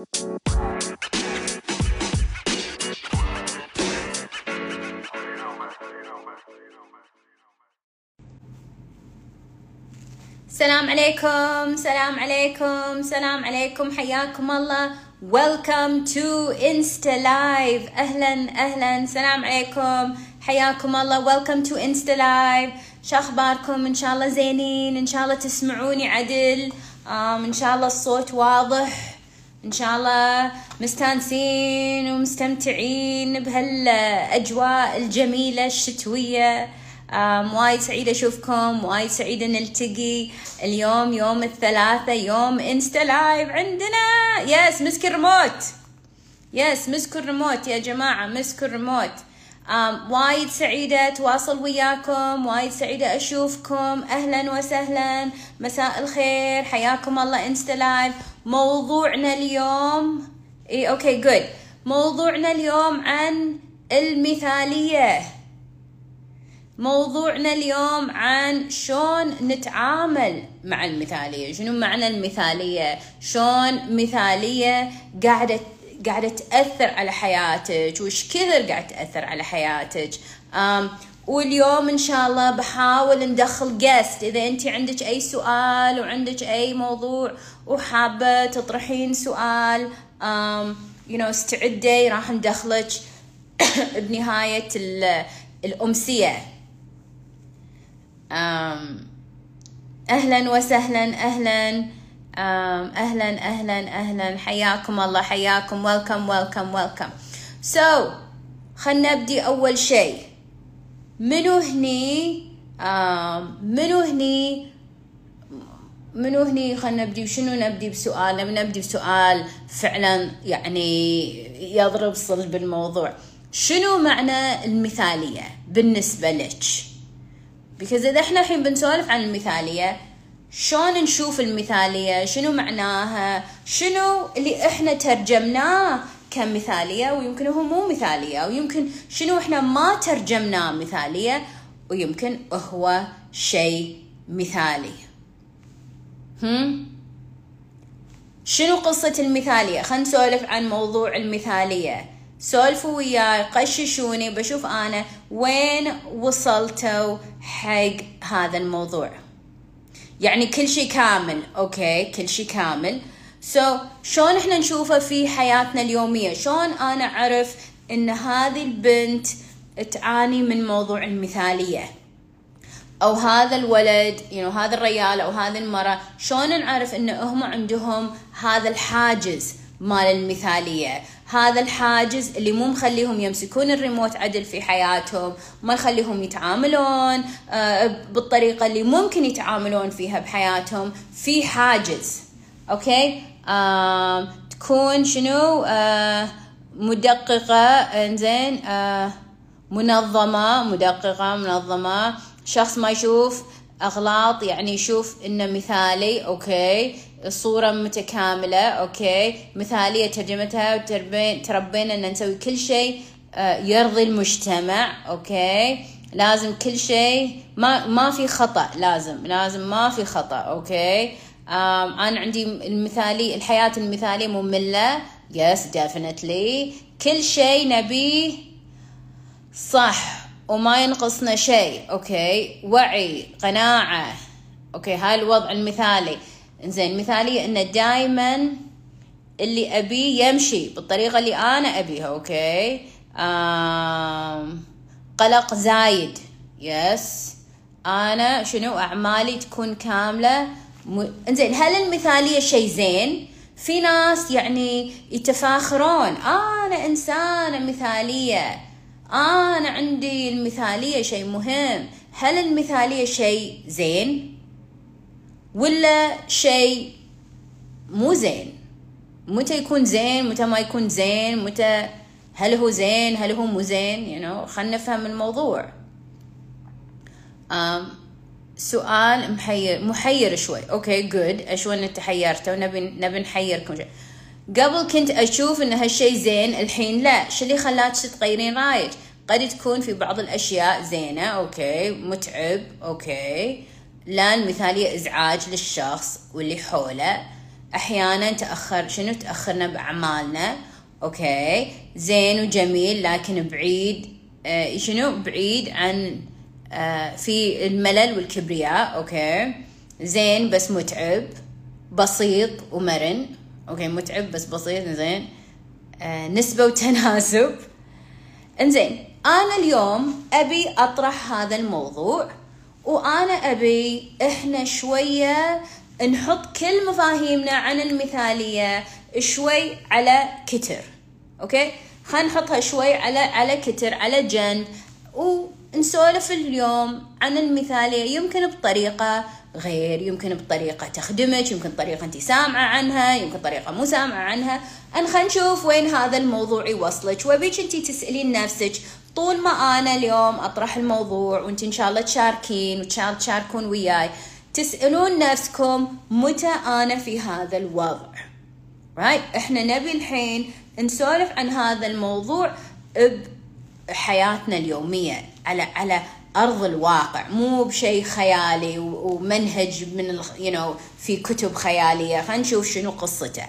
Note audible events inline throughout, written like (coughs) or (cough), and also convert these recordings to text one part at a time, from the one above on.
السلام عليكم سلام عليكم سلام عليكم حياكم الله. Welcome to Insta Live. أهلا أهلا. سلام عليكم حياكم الله. Welcome to Insta Live. شو أخباركم؟ إن شاء الله زينين. إن شاء الله تسمعوني عدل. إن شاء الله الصوت واضح. إن شاء الله مستانسين ومستمتعين بهالأجواء الجميلة الشتوية. um, وايد سعيدة أشوفكم وايد سعيدة نلتقي اليوم يوم الثلاثة يوم انستا live عندنا. yes مسك الريموت yes مسك الريموت يا جماعة مسك الريموت وايد سعيدة أتواصل وياكم وايد سعيدة أشوفكم. أهلا وسهلا. مساء الخير. حياكم الله انستا live موضوعنا اليوم إي okay good موضوعنا اليوم عن المثالية. موضوعنا اليوم عن شلون نتعامل مع المثالية. شنو معنى المثالية؟ شلون مثالية قاعدة قاعدة تأثر على حياتك وش كثر قاعدة تأثر على حياتك. واليوم إن شاء الله بحاول ندخل جست إذا انت عندك أي سؤال وعندك أي موضوع وحابة تطرحين سؤال um, you know استعدي راح ندخلك (coughs) بنهاية الأمسية. أهلا وسهلا أهلا. أهلا أهلا أهلا حياكم الله حياكم ويلكم ويلكم ويلكم سو خلنا نبدي أول شيء. منو هني منو هني منو هني خلنا نبدي وشنو نبدي بسؤال؟ نبي نبدي بسؤال فعلا يعني يضرب صلب الموضوع شنو معنى المثالية بالنسبة لك؟ because إذا إحنا الحين بنسولف عن المثالية شلون نشوف المثالية؟ شنو معناها؟ شنو اللي إحنا ترجمناه كمثالية؟ ويمكن هو مو مثالية ويمكن شنو إحنا ما ترجمناه مثالية؟ ويمكن هو شيء مثالي. هم؟ شنو قصة المثالية؟ خلينا نسولف عن موضوع المثالية. سولفوا وياي قششوني بشوف أنا وين وصلتوا حق هذا الموضوع. يعني كل شيء كامل أوكي؟ كل شيء كامل. سو so, شلون إحنا نشوفه في حياتنا اليومية؟ شلون أنا أعرف إن هذه البنت تعاني من موضوع المثالية؟ أو هذا الولد you know, هذا الرجال أو هذه المرأة شلون نعرف إن هم عندهم هذا الحاجز مال المثالية؟ هذا الحاجز اللي مو مخليهم يمسكون الريموت عدل في حياتهم ما يخليهم يتعاملون بالطريقة اللي ممكن يتعاملون فيها بحياتهم في حاجز okay؟ آه تكون شنو؟ آه مدققة إنزين آه منظمة مدققة منظمة شخص ما يشوف أغلاط يعني يشوف إنه مثالي okay. الصورة متكاملة أوكي. مثالية ترجمتها تربينا إن نسوي كل شيء يرضي المجتمع okay. لازم كل شيء ما ما في خطأ لازم لازم ما في خطأ okay. أنا عندي المثالي الحياة المثالية مملة yes definitely كل شيء نبيه صح. وما ينقصنا شيء. okay. وعي قناعة. okay هاي الوضع المثالي. زين مثالية انه دايما اللي ابيه يمشي بالطريقة اللي أنا أبيها. okay. آم قلق زايد. يس أنا شنو؟ أعمالي تكون كاملة. م... إنزين هل المثالية شيء زين؟ في ناس يعني يتفاخرون. أنا إنسانة مثالية. أنا عندي المثالية شيء مهم. هل المثالية شيء زين ولا شيء مو زين؟ متى يكون زين متى ما يكون زين متى هل هو زين هل هو مو زين؟ You know خلنا نفهم الموضوع. um, سؤال محير محير شوي. okay good شو ان تحيرتوا نبي نبي نحيركم شوي. قبل كنت أشوف إن هالشيء زين الحين لا. شو اللي خلاك تغيرين رأيك؟ قد تكون في بعض الأشياء زينة okay. متعب okay. لا المثاليه ازعاج للشخص واللي حوله. أحيانا تأخر شنو تأخرنا بأعمالنا؟ okay. زين وجميل لكن بعيد آه شنو؟ بعيد عن آه في الملل والكبرياء okay. زين بس متعب بسيط ومرن. okay متعب بس بسيط زين. آه نسبة وتناسب. إنزين أنا اليوم أبي أطرح هذا الموضوع وأنا أبي إحنا شوية نحط كل مفاهيمنا عن المثالية شوي على كتر. أوكي؟ خلينا نحطها شوي على على كتر على جنب ونسولف اليوم عن المثالية يمكن بطريقة غير يمكن بطريقة تخدمك يمكن طريقة أنت سامعة عنها يمكن طريقة مو سامعة عنها. أن خلينا نشوف وين هذا الموضوع يوصلك. وبيك أنت تسألين نفسك طول ما أنا اليوم أطرح الموضوع وأنت إن شاء الله تشاركين وتشاركون وياي تسألون نفسكم متى أنا في هذا الوضع. Right إحنا نبي الحين نسولف عن هذا الموضوع بحياتنا اليومية على على أرض الواقع مو بشيء خيالي ومنهج من you know في كتب خيالية. خلينا نشوف شنو قصته.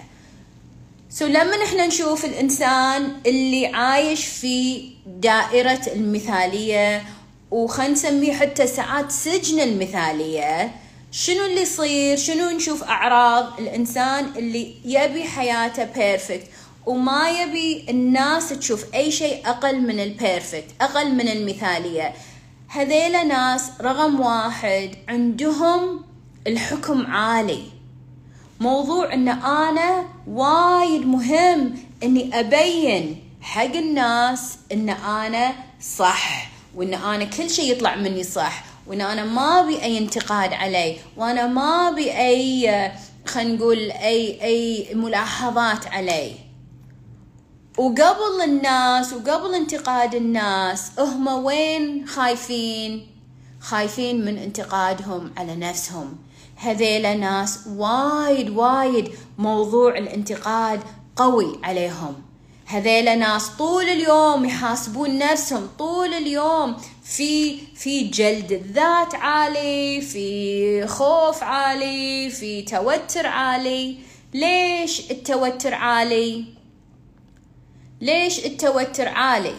so لما إحنا نشوف الإنسان اللي عايش في دائرة المثالية وخلينا نسميه حتى ساعات سجن المثالية شنو اللي يصير؟ شنو نشوف أعراض الإنسان اللي يبي حياته perfect وما يبي الناس تشوف أي شيء أقل من ال perfect أقل من المثالية. هذيلا ناس رقم واحد عندهم الحكم عالي. موضوع إن أنا وايد مهم إني أبين حق الناس إن أنا صح وإن أنا كل شيء يطلع مني صح وإن أنا ما أبي أي انتقاد علي وأنا ما أبي أي خلينا نقول أي أي ملاحظات علي. وقبل الناس وقبل انتقاد الناس هم وين خايفين؟ خايفين من انتقادهم على نفسهم. هذيلا ناس وايد وايد موضوع الانتقاد قوي عليهم. هذيلا ناس طول اليوم يحاسبون نفسهم طول اليوم في في جلد الذات عالي في خوف عالي في توتر عالي. ليش التوتر عالي؟ ليش التوتر عالي؟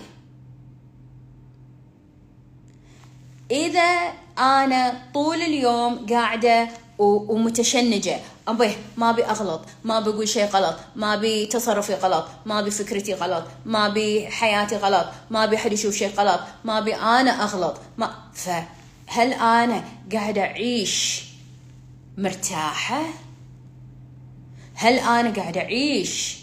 إذا أنا طول اليوم قاعدة ومتشنجة أبي ما أبي أغلط ما بقول شيء غلط ما أبي تصرفي غلط ما أبي فكرتي غلط ما أبي حياتي غلط ما أبي حد يشوف شيء غلط ما أبي أنا أغلط ما فهل أنا قاعدة أعيش مرتاحة؟ هل أنا قاعدة أعيش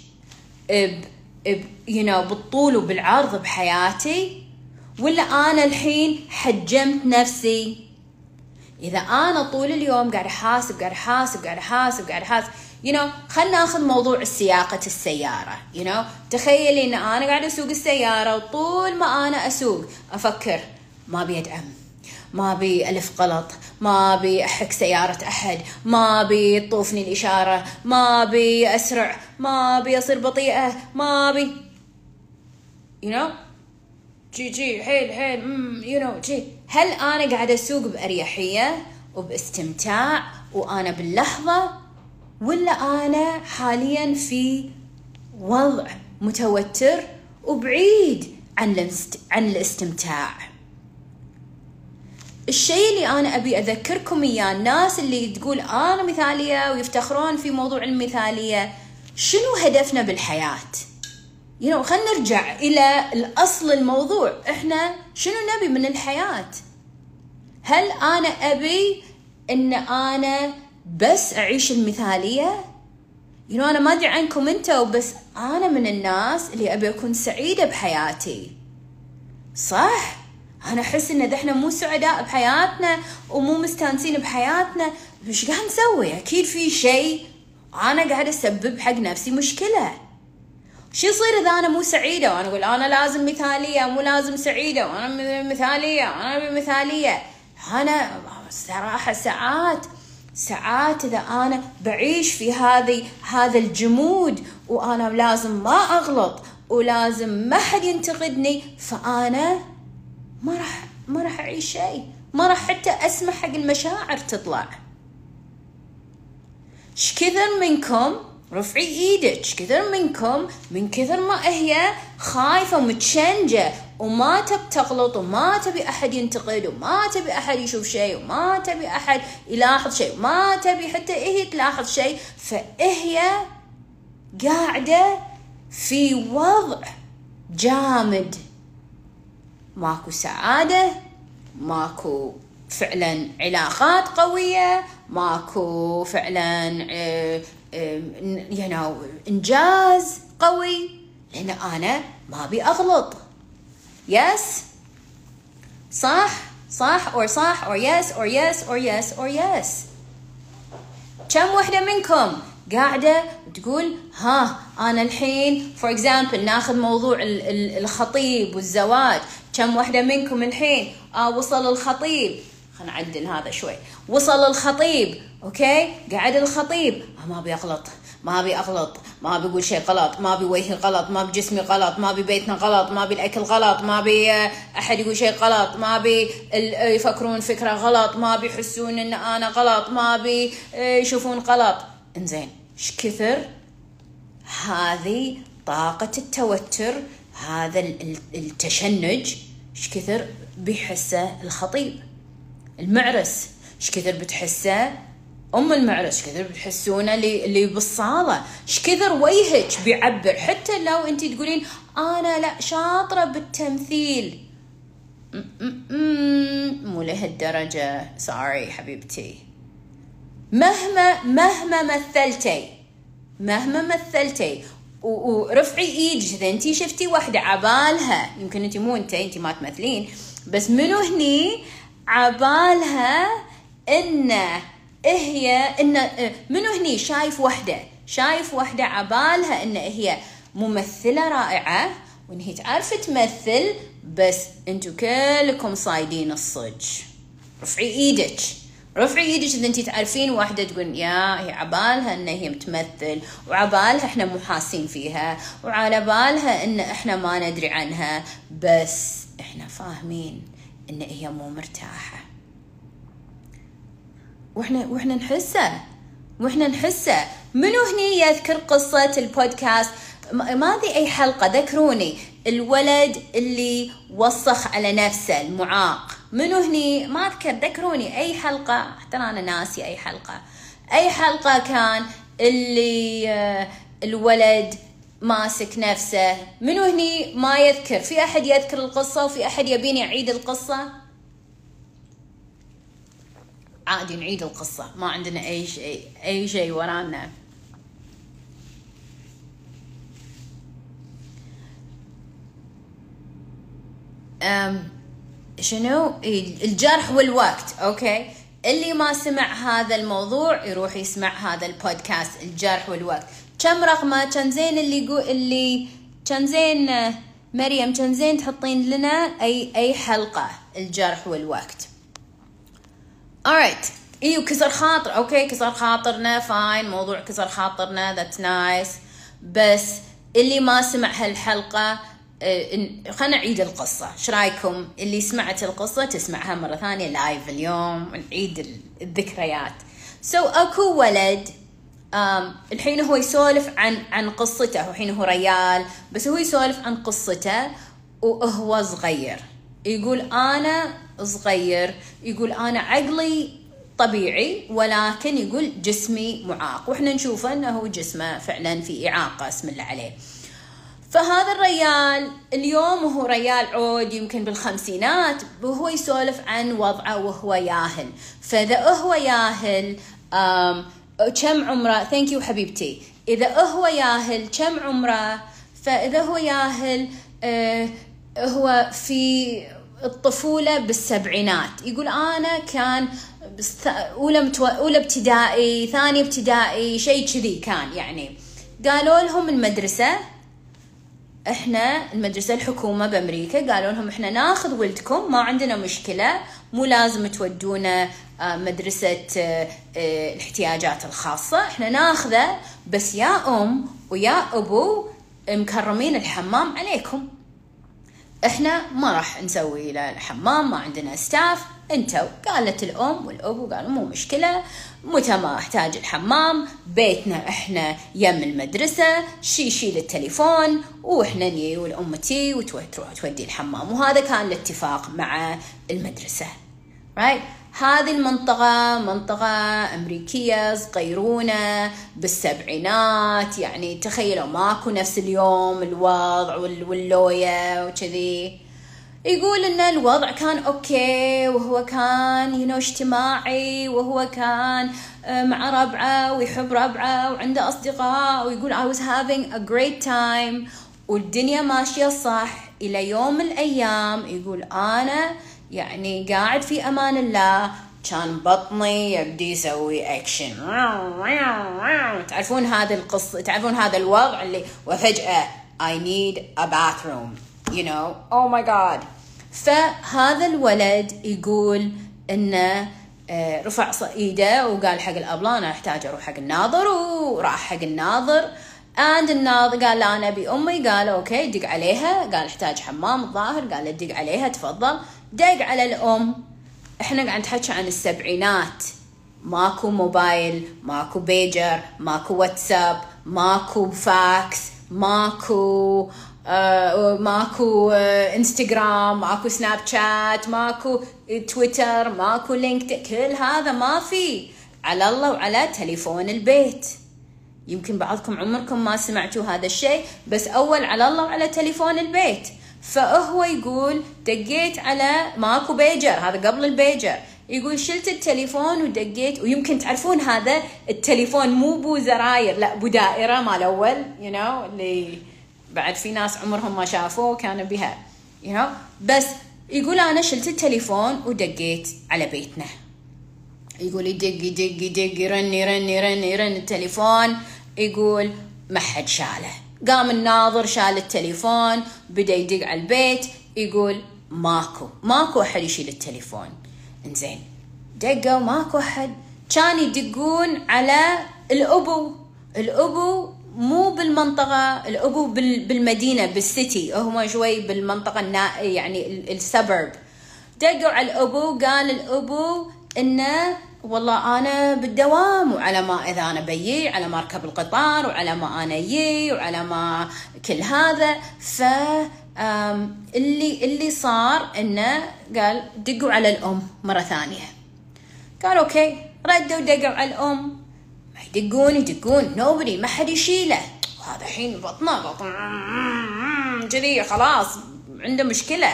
you know بالطول وبالعرض بحياتي ولا أنا الحين حجمت نفسي؟ إذا أنا طول اليوم قاعد أحاسب قاعد أحاسب قاعد أحاسب قاعد أحاسب you know خلنا ناخذ موضوع سياقة السيارة you know. تخيلي إن أنا قاعدة أسوق السيارة وطول ما أنا أسوق أفكر ما بيدعم ما بي ألف غلط ما بي أحك سيارة أحد ما بي تطوفني الإشارة ما بي أسرع ما بي أصير بطيئة ما بي you know جي جي حيل حيل امم you know جي. هل أنا قاعدة أسوق بأريحية وباستمتاع وأنا باللحظة ولا أنا حاليا في وضع متوتر وبعيد عن عن الاستمتاع؟ الشيء اللي أنا أبي أذكركم إياه الناس اللي تقول أنا مثالية ويفتخرون في موضوع المثالية شنو هدفنا بالحياة؟ You know خلينا نرجع إلى الأصل الموضوع. إحنا شنو نبي من الحياة؟ هل أنا أبي إن أنا بس أعيش المثالية؟ You know أنا ما أدري عنكم أنتوا بس أنا من الناس اللي أبي أكون سعيدة بحياتي. صح؟ أنا أحس إن إحنا مو سعداء بحياتنا ومو مستانسين بحياتنا. إيش قاعد نسوي أكيد في شيء. أنا قاعد أسبب حق نفسي مشكلة. شو يصير إذا أنا مو سعيدة وأنا أقول أنا لازم مثالية مو لازم سعيدة وأنا مثالية أنا مثالية. أنا صراحة ساعات ساعات إذا أنا بعيش في هذه هذا الجمود وأنا لازم ما أغلط ولازم ما حد ينتقدني فأنا ما راح ما راح أعيش شيء. ما راح حتى اسمح حق المشاعر تطلع. إيش كثر منكم رفعي إيدك. كثر منكم من كثر ما هي خايفة ومتشنجة وما تب تغلط وما تبي أحد ينتقد وما تبي أحد يشوف شيء وما تبي أحد يلاحظ شيء وما تبي حتى هي تلاحظ شيء. فهي قاعدة في وضع جامد. ماكو سعادة ماكو فعلا علاقات قوية ماكو فعلا يعني إنجاز قوي. لأن أنا ما أبي أغلط. يس صح؟ صح or صح or yes or yes or yes or yes. كم وحدة منكم قاعدة تقول ها أنا الحين for example ناخذ موضوع الخطيب والزواج. كم وحدة منكم الحين آه وصل الخطيب. خلينا نعدل هذا شوي. وصل الخطيب أوكي؟ قعد الخطيب. آه ما أبي أغلط. ما أبي أغلط. ما أبي أقول شيء غلط. ما أبي وجهي غلط. ما أبي جسمي غلط. ما أبي بيتنا غلط. ما أبي الأكل غلط. ما أبي أحد يقول شيء غلط. ما أبي يفكرون فكرة غلط. ما أبي يحسون إن أنا غلط. ما أبي يشوفون غلط. إنزين إيش كثر هذه طاقة التوتر هذا التشنج؟ إيش كثر بيحسه الخطيب؟ المعرس. إيش كثر بتحسه أم المعرس؟ إيش كثر بتحسونه اللي اللي بالصالة؟ إيش كثر وجهك بيعبر؟ حتى لو انت تقولين أنا لا شاطرة بالتمثيل. مو لهالدرجة. سوري حبيبتي. مهما مهما مثلتي. مهما مثلتي. ورفعي إيدك إذا انت شفتي واحدة عبالها يمكن انت مو انت انت ما تمثلين بس منو هني عبالها إن هي إن منو هني شايف وحدة؟ شايف وحدة عبالها إن هي ممثلة رائعة وإن هي تعرف تمثل بس أنتو كلكم صايدين الصج. رفعي إيدك رفعي إيدك إذا انت تعرفين واحدة تقول يا هي عبالها إن هي متمثل وعبالها إحنا مو حاسين فيها وعلى بالها إن إحنا ما ندري عنها بس إحنا فاهمين إن هي مو مرتاحة. وإحنا وإحنا نحسه وإحنا نحسه. منو هني يذكر قصة البودكاست؟ ما أدري أي حلقة ذكروني. الولد اللي وصخ على نفسه المعاق. منو هني؟ ما أذكر ذكروني. أي حلقة؟ حتى أنا ناسي أي حلقة. أي حلقة كان اللي آه، الولد ماسك نفسه. منو هني؟ ما يذكر. في أحد يذكر القصة وفي أحد يبيني اعيد القصة؟ عادي نعيد القصة. ما عندنا أي شيء أي شيء ورانا. أم شنو؟ الجرح والوقت أوكي؟ اللي ما سمع هذا الموضوع يروح يسمع هذا البودكاست الجرح والوقت. كم رقمه؟ كان زين اللي يقول اللي كان زين مريم كان زين تحطين لنا أي أي حلقة؟ الجرح والوقت. Alright أيوه كسر خاطر okay؟ كسر خاطرنا fine موضوع كسر خاطرنا that's nice بس اللي ما سمع هالحلقة آه، خلينا نعيد القصة. إيش رأيكم؟ اللي سمعت القصة تسمعها مرة ثانية live اليوم نعيد الذكريات. so, أكو ولد الحين هو يسولف عن عن قصته. الحين هو ريال بس هو يسولف عن قصته وهو صغير. يقول أنا صغير. يقول أنا عقلي طبيعي ولكن يقول جسمي معاق. وإحنا نشوفه إنه جسمه فعلا في إعاقة اسم الله عليه. فهذا الريال اليوم هو ريال عود يمكن بالخمسينات وهو يسولف عن وضعه وهو ياهل. فإذا هو ياهل كم عمره؟ ثانك يو حبيبتي. إذا هو ياهل كم عمره؟ فإذا هو ياهل آه هو في الطفولة بالسبعينات. يقول أنا كان أولى متو... أولى ابتدائي ثاني ابتدائي شيء كذي كان يعني. قالوا لهم المدرسة إحنا المدرسة الحكومة بأمريكا قالوا لهم إحنا ناخذ ولدكم ما عندنا مشكلة مو لازم تودونا آه، مدرسة آه، آه، الاحتياجات الخاصة. إحنا ناخذه بس يا أم ويا أبو مكرمين الحمام عليكم. إحنا ما راح نسوي الحمام ما عندنا staff أنتوا قالت الأم والابو قالوا مو مشكلة. متى ما أحتاج الحمام؟ بيتنا إحنا يم المدرسة شي يشيل التليفون وإحنا نجي والأم تي وتروح تودي الحمام. وهذا كان الاتفاق مع المدرسة. Right هذه المنطقة منطقة أمريكية صغيرونة بالسبعينات يعني تخيلوا ماكو نفس اليوم الوضع واللوية وكذي. يقول إن الوضع كان أوكي وهو كان ينو اجتماعي وهو كان آه، مع ربعة ويحب ربعة وعنده أصدقاء ويقول I was having a great time. والدنيا ماشية صح. إلى يوم الأيام يقول أنا يعني قاعد في أمان الله كان بطني يبدي يسوي اكشن تعرفون هذا القصة؟ تعرفون هذا الوضع اللي وفجأة I need a bathroom. You know? Oh my god. فهذا الولد يقول إنه آه، رفع ايده وقال حق الابله أنا أحتاج أروح حق الناظر. وراح حق الناظر. اند الناظر قال لا أنا ابي امي قال okay دق عليها. قال أحتاج حمام الظاهر. قال دق عليها تفضل. دق على الأم. إحنا قاعد نحكي عن السبعينات. ماكو موبايل ماكو بيجر ماكو واتساب ماكو فاكس ماكو آه ماكو آه إنستغرام ماكو سناب شات ماكو تويتر ماكو لينكد كل هذا ما في. على الله وعلى تليفون البيت. يمكن بعضكم عمركم ما سمعتوا هذا الشيء بس أول على الله وعلى تليفون البيت. فهو يقول دقيت على ماكو بيجر. هذا قبل البيجر. يقول شلت التليفون ودقيت. ويمكن تعرفون هذا التليفون مو بو زراير لا بو دائرة مال أول you know, اللي بعد في ناس عمرهم ما شافوه كانوا بها you know. بس يقول أنا شلت التليفون ودقيت على بيتنا. يقول يدق يدق يدق يرن يرن يرن يرن التليفون. يقول ما حد شاله. قام الناظر شال التليفون بدأ يدق على البيت يقول ماكو ماكو أحد يشيل التليفون. إنزين دقوا ماكو أحد. كان يدقون على الأبو. الأبو مو بالمنطقة الأبو بالمدينة بالسيتي. هم شوي بالمنطقة النا يعني السبرب. دقوا على الأبو قال الأبو إنه والله أنا بالدوام وعلى ما إذا أنا بيي على ما أركب القطار وعلى ما أنا يي وعلى ما كل هذا. ف اللي اللي صار إنه قال دقوا على الأم مرة ثانية. قال أوكي ردوا دقوا على الأم. يدقون يدقون. نوبري ما حد يشيله. وهذا الحين بطنه بطن كذي خلاص عنده مشكلة.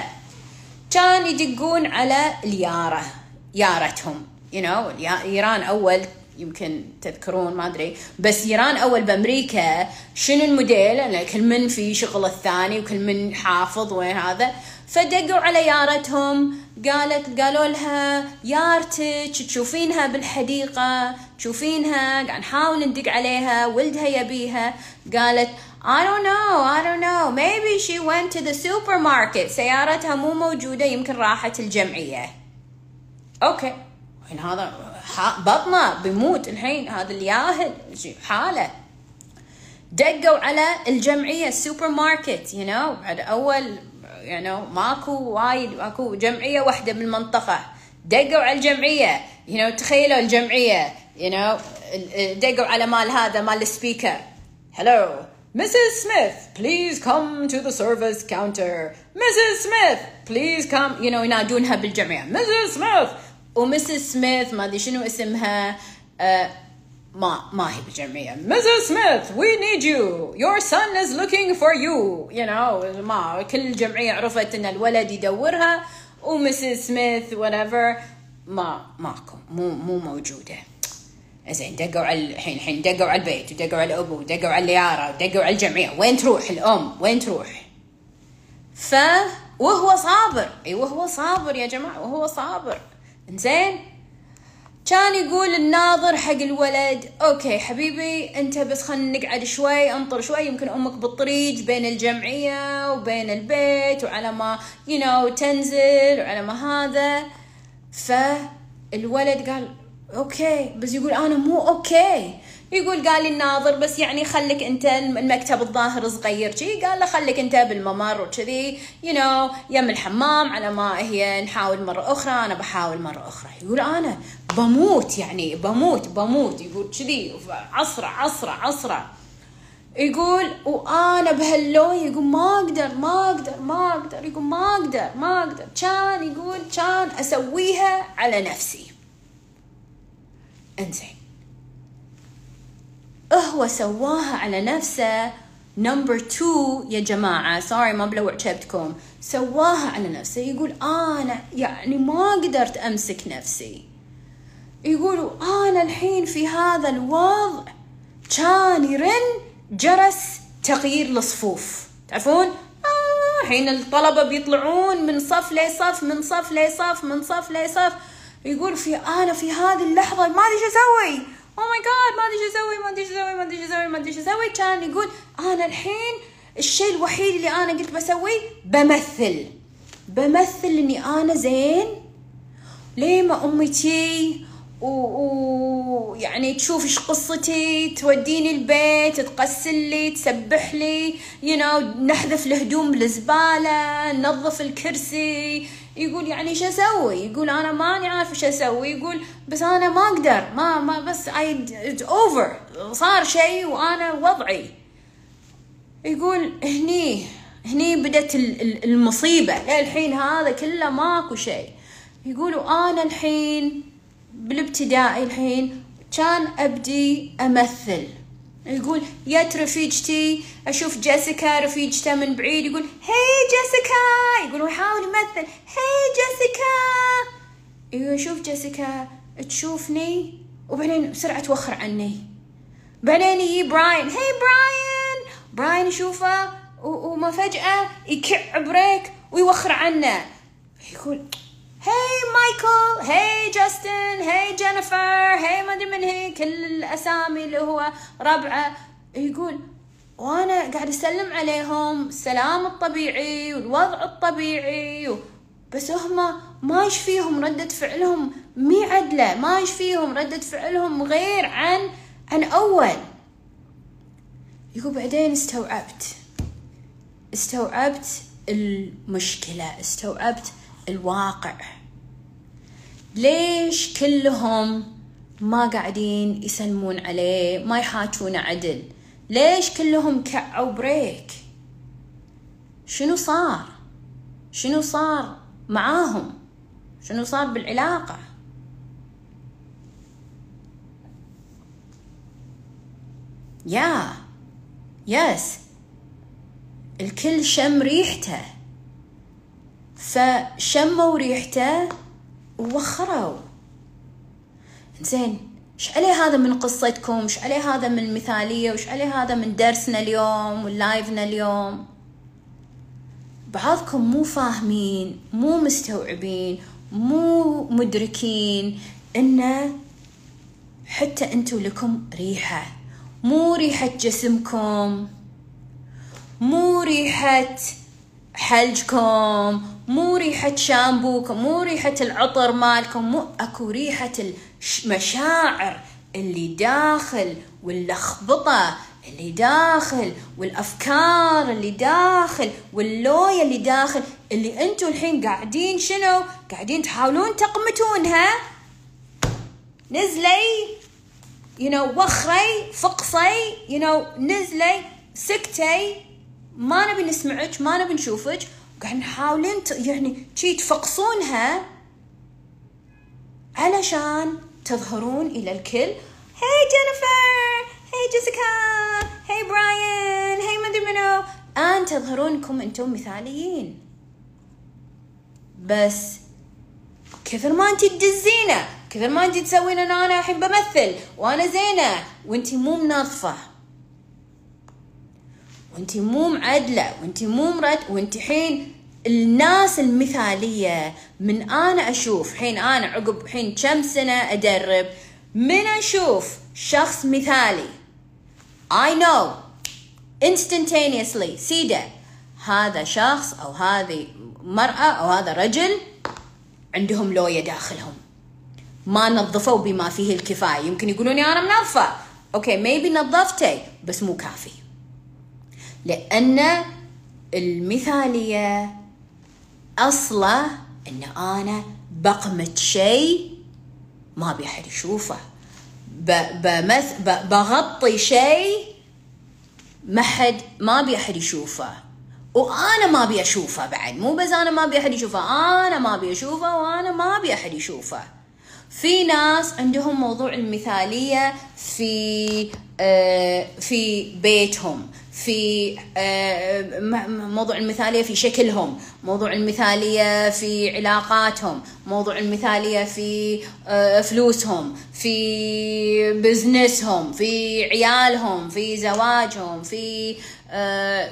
كان يدقون على اليارة يارتهم. You know إيران أول يمكن تذكرون ما أدري. بس إيران أول بأمريكا شنو الموديل؟ لأن كل من في شغل الثاني وكل من حافظ وين هذا. فدقوا على يارتهم قالت قالوا لها يارتك تشوفينها بالحديقة تشوفينها قاعد نحاول ندق عليها ولدها يبيها. قالت I don't know I don't know maybe she went to the supermarket. سيارتها مو موجودة يمكن راحت الجمعية. okay. الحين هذا بطنه بيموت الحين هذا الياهل حاله دقوا على الجمعية ال supermarket you know بعد أول يعني ماكو وايد ماكو جمعية واحدة بالمنطقة دقوا على الجمعية you know تخيلوا الجمعية you know دقوا على مال هذا مال السبيكر hello Mrs. Smith, please come to the service counter. Mrs. Smith, please come. You know, ينادونها بالجمعية. Mrs. Smith. ومسز سميث ما أدري شنو اسمها uh, ما ما هي بالجمعية. Mrs. Smith we need you. Your son is looking for you. You know ما كل الجمعيه عرفت إن الولد يدورها. و Mrs. سميث whatever ما ماكو مو مو موجودة. زين دقوا على الحين الحين دقوا على البيت ودقوا على الأبو ودقوا على الجارة ودقوا على الجمعية. وين تروح؟ الأم وين تروح؟ ف وهو صابر. إي وهو صابر يا جماعة وهو صابر. زين. كان يقول الناظر حق الولد okay حبيبي أنت بس خلينا نقعد شوي انطر شوي يمكن أمك بالطريق بين الجمعية وبين البيت وعلى ما you know, تنزل وعلى ما هذا. فالولد قال okay. بس يقول أنا مو okay. يقول قال لي الناظر بس يعني خليك أنت المكتب الظاهر صغير. شي قال له خليك أنت بالممر وكذي you know يم الحمام على ما هي نحاول مرة أخرى أنا بحاول مرة أخرى. يقول أنا بموت يعني بموت بموت. يقول كذي عصرة عصرة عصرة. يقول وأنا بهاللون يقول ما أقدر ما أقدر ما أقدر. يقول ما أقدر ما أقدر. كان يقول كان أسويها على نفسي. انزين. هو سواها على نفسه. number two يا جماعة sorry ما بلوع شبتكم. سواها على نفسه. يقول أنا يعني ما قدرت أمسك نفسي. يقولوا أنا الحين في هذا الوضع كان يرن جرس تغيير الصفوف تعرفون؟ آه الطلبة بيطلعون من صف لصف من صف لصف من صف لصف. يقول في أنا في هذه اللحظة ما أدري شو أسوي. oh my God ما ادري شو أسوي ما ادري شو أسوي ما ادري شو أسوي ما ادري شو أسوي؟ كان يقول أنا الحين الشيء الوحيد اللي أنا قلت بسويه بمثل. بمثل إني أنا زين. ليه ما أمي تي؟ ويعني و... تشوف إيش قصتي؟ توديني البيت تغسل لي تسبح لي you know, نحذف الهدوم بالزبالة ننظف الكرسي يقول يعني شو أسوي؟ يقول أنا ماني عارف شو أسوي. يقول بس أنا ما أقدر. ما ما بس اي over صار شيء وأنا وضعي. يقول هني هني بدت المصيبة. للحين هذا كله ماكو شيء. يقولوا أنا الحين بالابتدائي الحين كان أبدي أمثل. يقول يت رفيجتي أشوف جيسيكا رفيجته من بعيد. يقول hey جيسيكا. يقول يحاول يمثل. hey جيسيكا. يقول أشوف جيسيكا تشوفني وبعدين بسرعة توخر عني. بعدين يجي براين. hey براين. براين يشوفه وما فجأة يكع brake ويوخر عنه. يقول هاي مايكل هاي جاستن هاي جينيفر هاي ما أدري من هي. كل الأسامي اللي هو ربعه. يقول وأنا قاعد أسلم عليهم. السلام الطبيعي والوضع الطبيعي. بس هم ما يشفيهم ردة فعلهم مي عدلة. ما يشفيهم ردة فعلهم غير عن عن أول. يقول بعدين استوعبت. استوعبت المشكلة. استوعبت الواقع. ليش كلهم ما قاعدين يسلمون عليه ما يحاجون عدل؟ ليش كلهم كعوا بريك؟ شنو صار؟ شنو صار معاهم؟ شنو صار بالعلاقة؟ يا يس الكل شم ريحته. فشموا ريحته ووخروا زين إيش عليه هذا من قصتكم؟ إيش عليه هذا من المثالية وايش عليه هذا من درسنا اليوم واللايفنا اليوم؟ بعضكم مو فاهمين مو مستوعبين مو مدركين إن حتى انتو لكم ريحة. مو ريحة جسمكم مو ريحة حلجكم مو ريحة شامبوكم مو ريحة العطر مالكم مو أكو ريحة المشاعر اللي داخل واللخبطة اللي داخل والأفكار اللي داخل واللوية اللي داخل اللي أنتم الحين قاعدين شنو؟ قاعدين تحاولون تقمتونها نزلي you know وخري فقصي you know نزلي سكتي. ما نبي نسمعك ما نبي نشوفك. قاعد نحاولين يعني شي تفقصونها علشان تظهرون إلى الكل. hi جينيفر hi جيسيكا hi براين hi مدري منو. أن تظهرون انكم أنتم مثاليين. بس كثر ما انت تدزينه؟ كثر ما انت تسوين أنا الحين بمثل وأنا زينة. وانت مو منظفة. وانت مو معدلة وانت مو مرد وانت حين الناس المثالية من أنا أشوف حين أنا عقب حين كم سنة أدرب من أشوف شخص مثالي I know instantaneously سيدة هذا شخص أو هذه مرأة أو هذا رجل عندهم لوية داخلهم. ما نظفوا بما فيه الكفاية. يمكن يقولون أنا منظفة. okay maybe نظفتي بس مو كافي. لأن المثالية أصله إن أنا بقمت شيء ما أبي أحد يشوفه. بمث بغطي شيء ما حد ما أبي أحد يشوفه. وأنا ما أبي أشوفه بعد. مو بس أنا ما أبي أحد يشوفه أنا ما أبي أشوفه وأنا ما أبي أحد يشوفه. في ناس عندهم موضوع المثالية في آه في بيتهم. في آه، موضوع المثالية في شكلهم موضوع المثالية في علاقاتهم موضوع المثالية في آه، فلوسهم في بزنسهم في عيالهم في زواجهم في آه،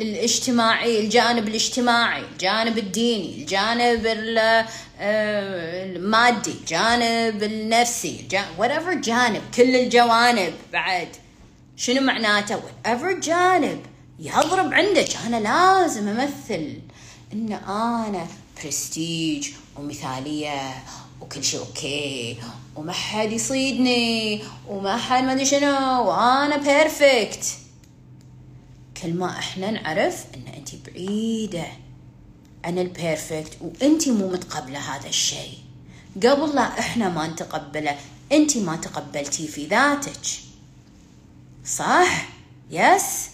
الاجتماعي الجانب الاجتماعي الجانب الديني الجانب المادي الجانب النفسي whatever جانب كل الجوانب بعد. شنو معناته؟ whatever جانب يضرب عندك. أنا لازم أمثل إن أنا برستيج ومثالية وكل شيء okay. وما حد يصيدني وما حد ما أدري شنو. وأنا perfect كل ما إحنا نعرف إن انت بعيدة. عن ال perfect وانت مو متقبلة هذا الشيء. قبل لا إحنا ما نتقبله انت ما تقبلتي في ذاتك. صح؟ Yes.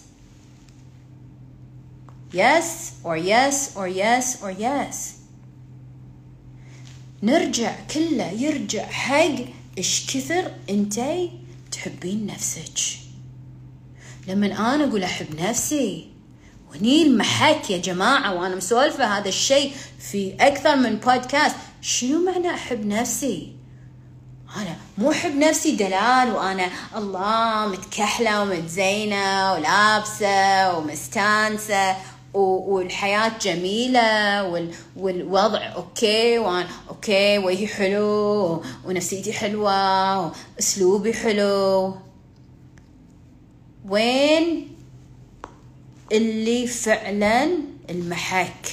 Yes or yes or yes or yes. نرجع كله يرجع حق إيش كثر انتي تحبين نفسك. لما أنا أقول أحب نفسي وني المحك يا جماعة وأنا مسولفة هذا الشيء في أكثر من بودكاست شنو معنى أحب نفسي؟ أنا مو أحب نفسي دلال وأنا الله متكحلة ومتزينة ولابسة ومستانسة والحياة جميلة والوضع okay وأنا okay وجهي حلو ونفسيتي حلوة وأسلوبي حلو. وين اللي فعلا المحك؟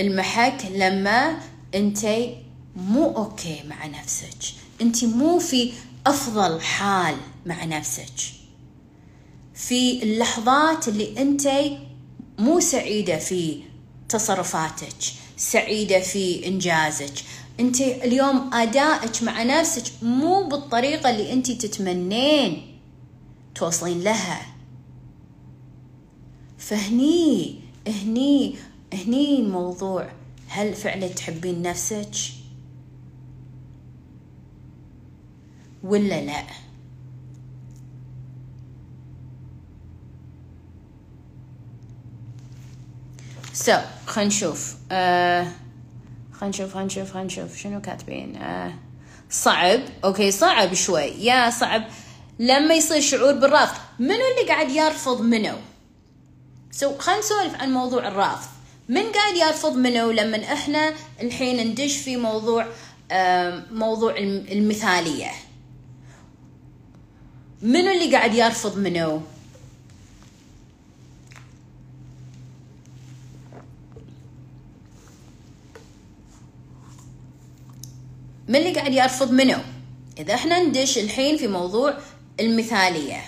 المحك لما أنتي مو أوكي مع نفسك. أنت مو في أفضل حال مع نفسك. في اللحظات اللي أنت مو سعيدة في تصرفاتك سعيدة في إنجازك. أنت اليوم أدائك مع نفسك مو بالطريقة اللي أنت تتمنين توصلين لها. فهني هني هني الموضوع هل فعلا تحبين نفسك؟ ولا لا؟ so, so, خلينا نشوف آه خلينا نشوف خلينا نشوف خلينا نشوف شنو كاتبين؟ آه صعب. okay صعب شوي. yeah صعب. لما يصير شعور بالرفض منو اللي قاعد يرفض منو؟ سو so, خلينا نسولف عن موضوع الرفض. من قاعد يرفض منو لما إحنا الحين ندش في موضوع آه موضوع المثالية؟ منو اللي قاعد يرفض منو؟ من اللي قاعد يرفض منو؟ إذا إحنا ندش الحين في موضوع المثالية.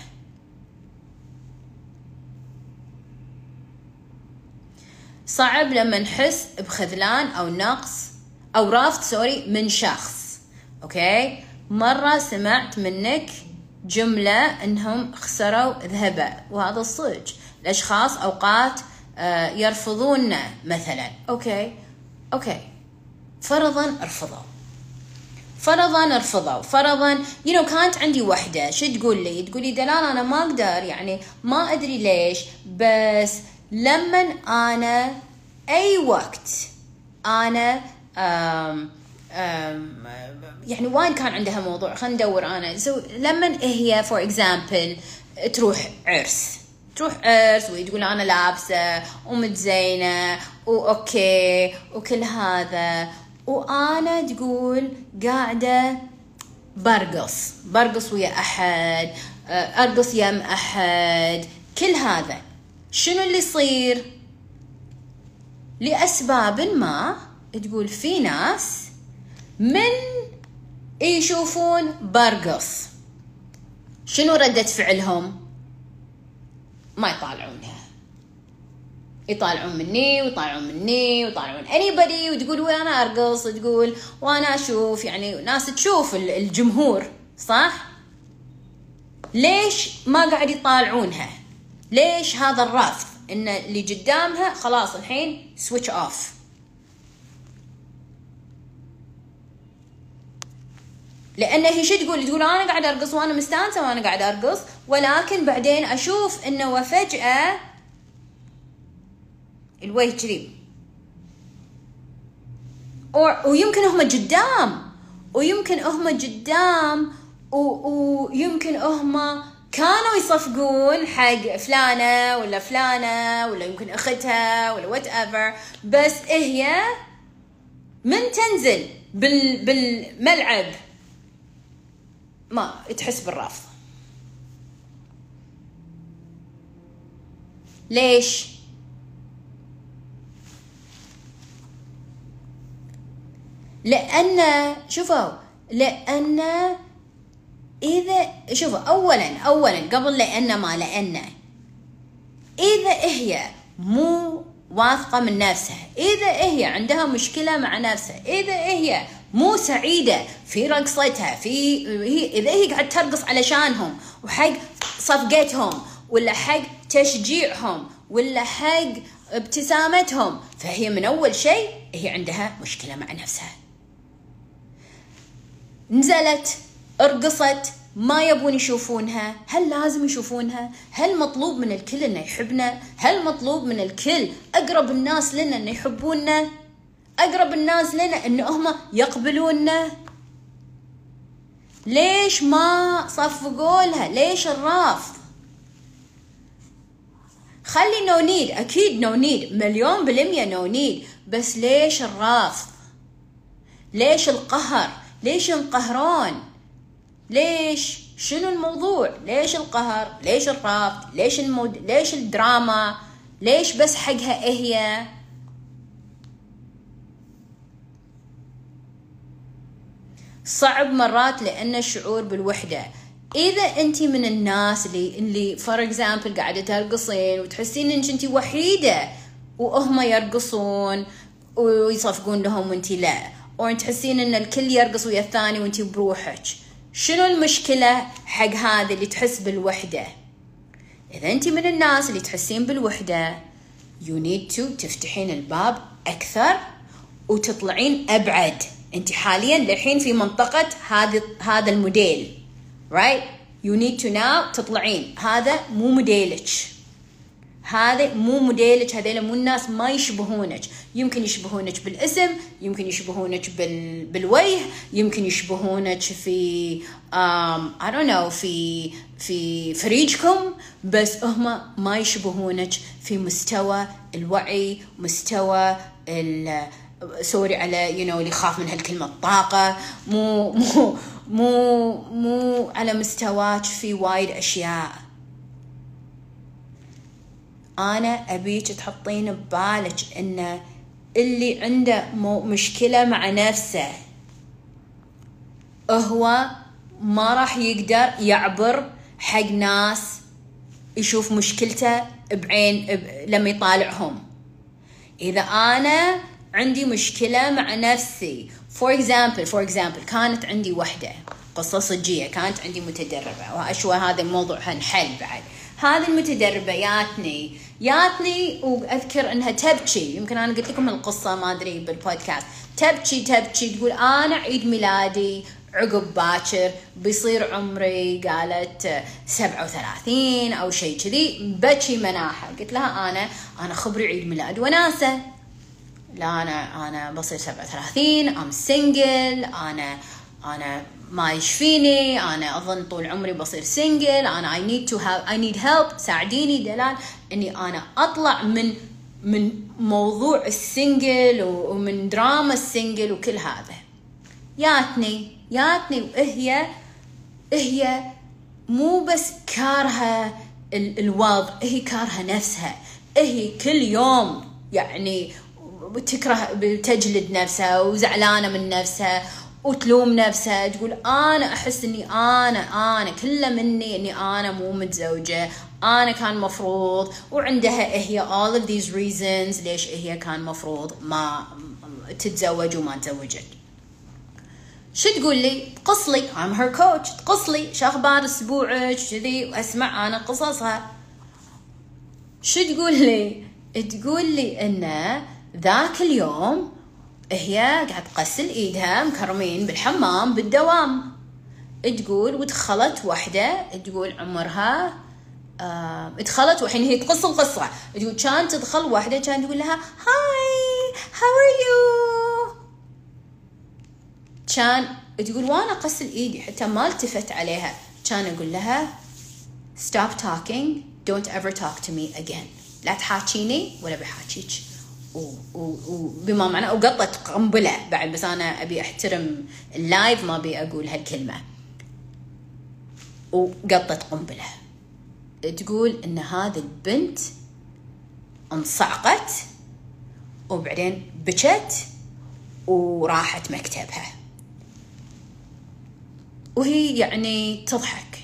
صعب لما نحس بخذلان أو نقص أو رفض sorry من شخص. okay؟ مرة سمعت منك جملة إنهم خسروا ذهبة وهذا الصدق. الأشخاص أوقات آه، يرفضوننا مثلا. okay. okay. فرضا رفضوا فرضا رفضوا فرضا you you know, كانت عندي وحدة. شو تقول لي؟ تقول لي دلال أنا ما أقدر يعني ما أدري ليش. بس لما أنا أي وقت أنا أم يعني وين كان عندها موضوع. خلينا ندور أنا. so لما هي for example تروح عرس. تروح عرس وتقول أنا لابسة ومتزينه وأوكي وكل هذا. وأنا تقول قاعدة برقص. برقص ويا أحد. أرقص يم أحد. كل هذا. شنو اللي يصير؟ لأسباب ما تقول في ناس من يشوفون برقص. شنو ردة فعلهم؟ ما يطالعونها. يطالعون مني ويطالعون مني ويطالعون anybody وتقول وأنا أرقص. تقول وأنا أشوف. يعني ناس تشوف الجمهور صح؟ ليش ما قاعد يطالعونها؟ ليش هذا الرفض؟ إن اللي قدامها خلاص الحين switch off لأن هي شو تقول؟ تقول أنا قاعد أرقص وأنا مستانسة وأنا قاعد أرقص ولكن بعدين أشوف إنه وفجأة الوجه كذي. ويمكن هم قدام ويمكن هم قدام ويمكن هم كانوا يصفقون حق فلانة ولا فلانة ولا يمكن أختها ولا وات ايفر بس هي من تنزل بال بالملعب. ما تحس بالرفض ليش؟ لأن شوفوا لأن إذا شوفوا أولا أولا قبل لأن ما لأن إذا هي مو واثقة من نفسها إذا هي عندها مشكلة مع نفسها إذا هي مو سعيدة. في رقصتها في هي إذا هي قاعد ترقص علشانهم وحق صفقتهم ولا حق تشجيعهم ولا حق ابتسامتهم فهي من أول شيء هي عندها مشكلة مع نفسها. نزلت رقصت ما يبون يشوفونها هل لازم يشوفونها؟ هل مطلوب من الكل إنه يحبنا؟ هل مطلوب من الكل أقرب الناس لنا إنه يحبوننا أقرب الناس لنا إن هم يقبلوننا ليش ما صفقوا لها؟ ليش الرفض؟ خلي no need أكيد no need مليون بالمية no need. بس ليش الرفض؟ ليش القهر؟ ليش ينقهرون ليش؟ شنو الموضوع؟ ليش القهر؟ ليش الرفض؟ ليش ال mood؟ ليش الدراما؟ ليش بس حقها هي صعب مرات لأن الشعور بالوحدة. إذا أنت من الناس اللي اللي for example قاعدة ترقصين وتحسين إنك أنت وحيدة وهم يرقصون ويصفقون لهم وأنت لا. أو تحسين إن الكل يرقص ويا الثاني وأنت بروحك. شنو المشكلة حق هذا اللي تحس بالوحدة؟ إذا أنت من الناس اللي تحسين بالوحدة you need to تفتحين الباب أكثر وتطلعين أبعد. أنت حاليا للحين في منطقة هذا هذا الموديل right you need to now تطلعين. هذا مو موديلك. هذا مو موديلك. هذيلا مو الناس ما يشبهونك. يمكن يشبهونك بالاسم يمكن يشبهونك بال... بالوجه يمكن يشبهونك في um, I don't know في في فريجكم بس هم ما يشبهونك في مستوى الوعي مستوى ال sorry على you you know اللي يخاف من هالكلمة الطاقة. مو مو مو مو على مستواك في وايد أشياء. أنا أبيك تحطين ببالك إن اللي عنده مشكلة مع نفسه هو ما راح يقدر يعبر حق ناس يشوف مشكلته بعين لما يطالعهم. إذا أنا عندي مشكلة مع نفسي. for example for example كانت عندي وحدة. قصة صجية كانت عندي متدربة. وأشوى هذا الموضوع هنحل بعد. هذه المتدربة ياتني. ياتني وأذكر إنها تبكي. يمكن أنا قلت لكم القصة ما أدري بالبودكاست. تبكي تبكي تقول أنا عيد ميلادي عقب باكر بيصير عمري قالت 37 أو شيء كذي. بكي مناحة. قلت لها أنا أنا خبري عيد ميلاد وناسة. لا أنا أنا بصير 37 I'm single أنا أنا ما يشفيني أنا أظن طول عمري بصير single أنا I need to have I need help ساعديني دلال إني أنا أطلع من من موضوع ال single ومن دراما ال single وكل هذا. ياتني ياتني وهي هي مو بس كارهه الوضع هي كارهه نفسها. هي كل يوم يعني تكره تجلد نفسها وزعلانة من نفسها وتلوم نفسها تقول أنا أحس إني أنا أنا كله مني إني أنا مو متزوجة أنا كان مفروض وعندها هي all of these reasons ليش هي كان مفروض ما تتزوج وما تزوجت. شو تقول لي؟ تقص لي I'm her coach تقص لي شو أخبار أسبوعك كذي واسمع أنا قصصها. شو تقول لي؟ تقول لي ان ذاك اليوم هي قاعد تغسل إيدها مكرمين بالحمام بالدوام. تقول ودخلت واحدة تقول عمرها آه دخلت والحين هي تقص القصة. تقول كان تدخل واحدة كان تقول لها hi how are you كان تقول وأنا اغسل إيدي حتى ما التفت عليها. كان أقول لها stop talking. Don't ever talk to me again. لا تحاكيني ولا بحاكيك. وبما معناه وقطت قنبلة بعد بس أنا أبي أحترم ال live ما أبي أقول هالكلمة. وقطت قنبلة. تقول إن هذه البنت انصعقت وبعدين بكت وراحت مكتبها. وهي يعني تضحك.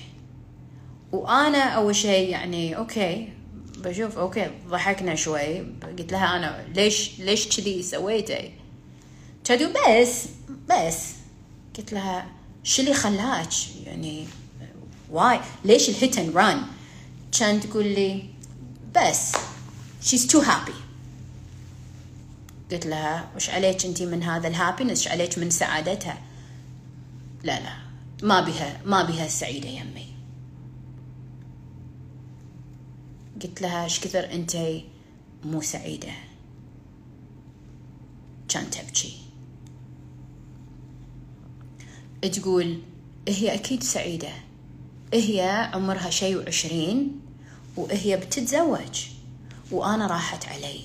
وأنا أول شيء يعني okay بشوف okay ضحكنا شوي. قلت لها أنا ليش ليش كذي سويتي؟ تقول بس بس. قلت لها شو اللي خلاك؟ يعني why ليش ال hit and run كان تقول لي بس. She's too happy. قلت لها وش عليك انت من هذا ال happiness وش عليك من سعادتها؟ لا لا. ما بها ما بها سعيدة يمي قلت لها إيش كثر أنت مو سعيدة؟ كان تبكي. تقول هي أكيد سعيدة. هي عمرها شي وعشرين وهي بتتزوج وأنا راحت علي.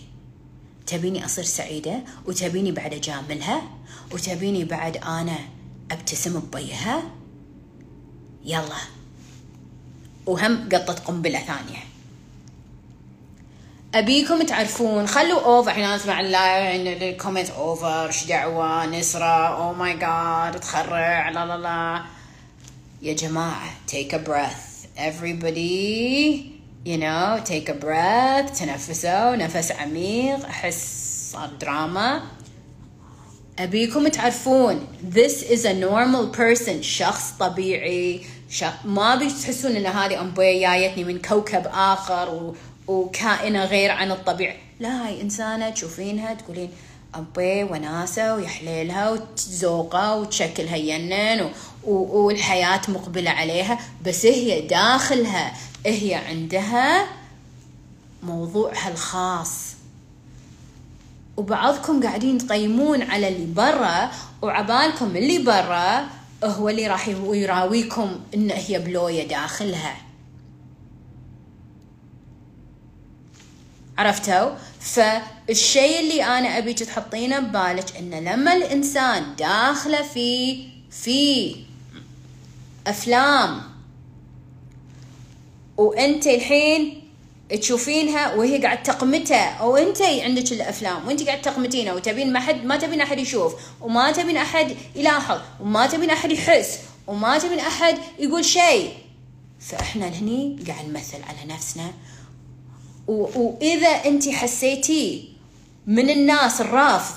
تبيني أصير سعيدة وتبيني بعد أجاملها وتبيني بعد أنا أبتسم ببيها؟ يلا. وهم قطت قنبلة ثانية. أبيكم تعرفون خلوا over اسمع ال live ال comment over إيش دعوة نسرة oh my God تخرع لا لا لا. يا جماعة take a breath. Everybody you know take a breath تنفسوا نفس عميق احس صار دراما أبيكم تعرفون this is a normal person شخص طبيعي شخ... ما بتحسون إن هذه امبويه جايتني من كوكب آخر و... وكائنة غير عن الطبيعة. لا هاي إنسانة تشوفينها تقولين أبي وناسة ويحليلها وتزوقها وتشكلها ينن والحياة مقبلة عليها بس هي داخلها هي عندها موضوعها الخاص. وبعضكم قاعدين تقيمون على اللي برا وعبالكم اللي برا هو اللي راح يراويكم إن هي بلوية داخلها. عرفتوا؟ فالشيء اللي أنا ابيك تحطينه ببالك إنه لما الإنسان داخله في في أفلام وأنت الحين تشوفينها وهي قاعد تقمتها أو أنت عندك الأفلام وأنت قاعد تقمتينها وتبين ما حد ما تبين أحد يشوف وما تبين أحد يلاحظ وما تبين أحد يحس وما تبين أحد يقول شيء. فإحنا هني قاعد نمثل على نفسنا واذا أنت حسيتي من الناس الرافض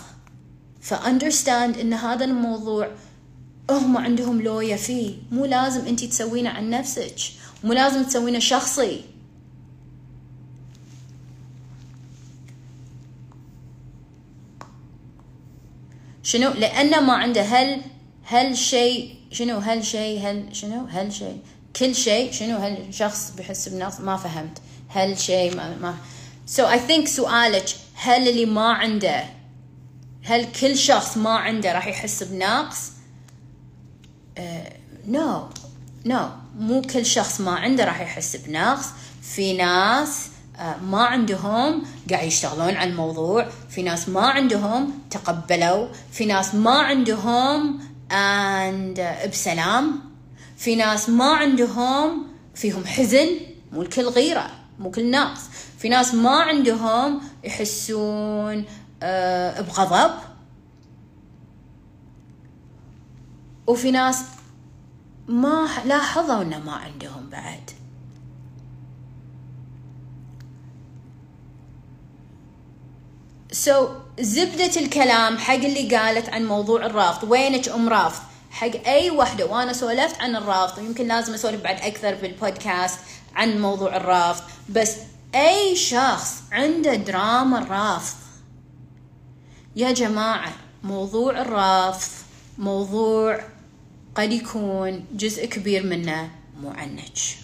فأندرستاند إن هذا الموضوع هم عندهم لوية فيه. مو لازم أنت تسوينه عن نفسك. مو لازم تسوينه شخصي. شنو؟ لأنه ما عنده هل هل شيء شنو؟ هل شيء هل شنو؟ هل شيء. كل شيء شنو؟ هل شخص بحس بنفس ما فهمت. هل شيء ما, ما. So I think سؤالك هل اللي ما عنده هل كل شخص ما عنده راح يحس بنقص؟ نو uh, نو no. مو كل شخص ما عنده راح يحس بنقص. في ناس uh, ما عندهم قاعد يشتغلون على الموضوع. في ناس ما عندهم تقبلوا. في ناس ما عندهم and uh, بسلام. في ناس ما عندهم فيهم حزن. مو الكل غيره. مو كل الناس في ناس ما عندهم يحسون آه بغضب. وفي ناس ما لاحظوا إنه ما عندهم بعد. so, زبدة الكلام حق اللي قالت عن موضوع الرافض وينك أم رافض؟ حق أي وحدة. وأنا سولفت عن الرافض ويمكن لازم أسولف بعد أكثر في البودكاست. عن موضوع الرافض بس أي شخص عنده دراما الرافض. يا جماعة موضوع الرافض موضوع قد يكون جزء كبير منه معنج.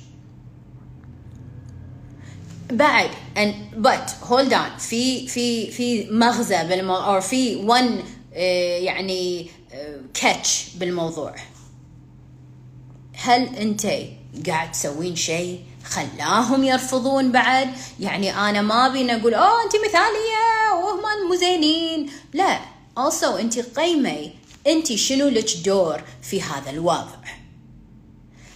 بعد and but hold on في في في مغزى بالموضوع في one يعني كاتش بالموضوع. هل أنت قاعد تسوين شيء؟ خلاهم يرفضون بعد. يعني أنا ما بينا أقول أوه انت مثالية وهم مو زينين. لا also انت قيمي انت شنو لك دور في هذا الوضع؟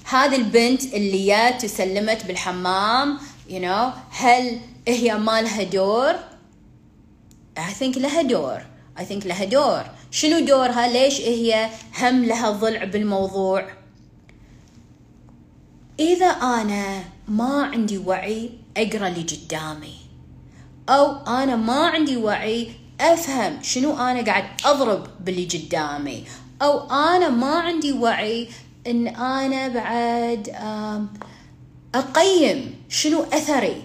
هذه البنت اللي جات وسلمت بالحمام you know هل هي ما لها دور؟ I think لها دور. I think لها دور. شنو دورها؟ ليش هي هم لها ضلع بالموضوع؟ إذا أنا ما عندي وعي أقرأ اللي قدامي. أو أنا ما عندي وعي أفهم شنو أنا قاعد أضرب باللي قدامي. أو أنا ما عندي وعي إن أنا بعد أقيم شنو أثري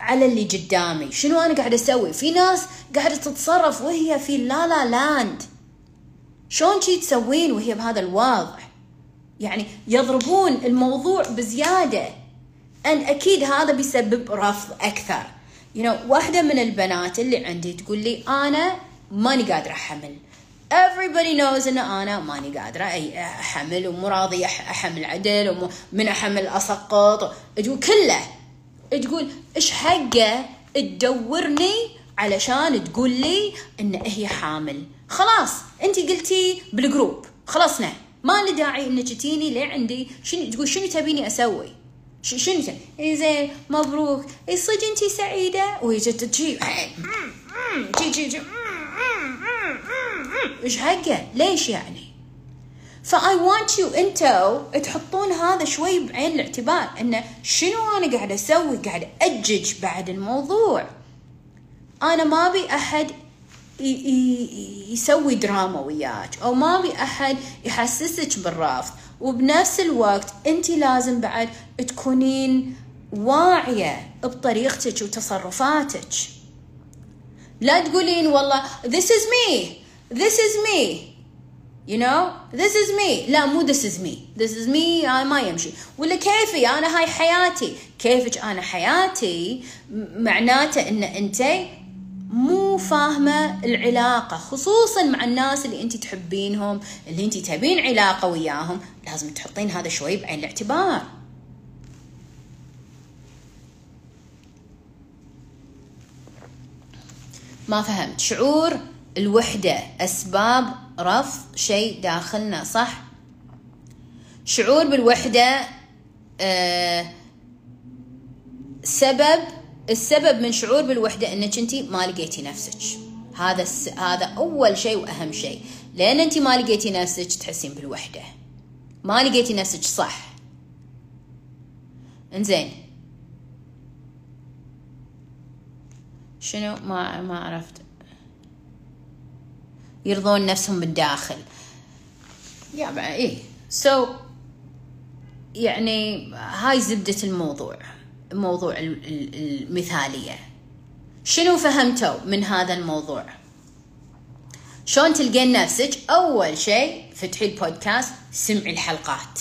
على اللي قدامي. شنو أنا قاعد أسوي؟ في ناس قاعدة تتصرف وهي في لا لا لاند. شلون تسوين وهي بهذا الوضع يعني يضربون الموضوع بزيادة. أن أكيد هذا بيسبب رفض أكثر. You know, واحدة من البنات اللي عندي تقول لي أنا ماني قادرة أحمل. Everybody knows إن أنا ماني قادرة أي أحمل ومو راضية أحمل عدل ومن أحمل أسقط. تقول كله. تقول إيش حقه تدورني علشان تقول لي إن هي حامل. خلاص انت قلتي بال group خلصنا ما لي داعي إنك تجيني لعندي شنو تقول؟ شنو تبيني أسوي؟ شنو اي زين مبروك. اي صدق انت سعيدة؟ وهي تجي. جي جي إيش حقه؟ ليش يعني؟ فاي وانت يو أنتو تحطون هذا شوي بعين الاعتبار إنه شنو أنا قاعد أسوي؟ قاعد أجج بعد الموضوع. أنا ما أبي أحد يسوي دراما وياك. أو ما ابي احد يحسسك بالرفض. وبنفس الوقت انت لازم بعد تكونين واعية بطريقتك وتصرفاتك. لا تقولين والله this is me this is me. You know this is me. لا مو this is me. This is me آه ما يمشي ولا كيفي أنا هاي حياتي. كيفك أنا حياتي؟ معناته إن أنت مو فاهمة العلاقة خصوصا مع الناس اللي أنت تحبينهم اللي أنت تبين علاقة وياهم. لازم تحطين هذا شوي بعين الاعتبار. ما فهمت. شعور الوحدة أسباب رفض شيء داخلنا صح؟ شعور بالوحدة آه سبب السبب من شعور بالوحدة إنك انت ما لقيتي نفسك. هذا الس... هذا أول شيء وأهم شيء. لأن انت ما لقيتي نفسك تحسين بالوحدة. ما لقيتي نفسك صح. إنزين. شنو؟ ما ما عرفت. يرضون نفسهم بالداخل يا إيه. سو يعني هاي زبدة الموضوع. موضوع المثالية. شنو فهمتوا من هذا الموضوع؟ شلون تلقين نفسك؟ أول شيء فتحي البودكاست سمعي الحلقات.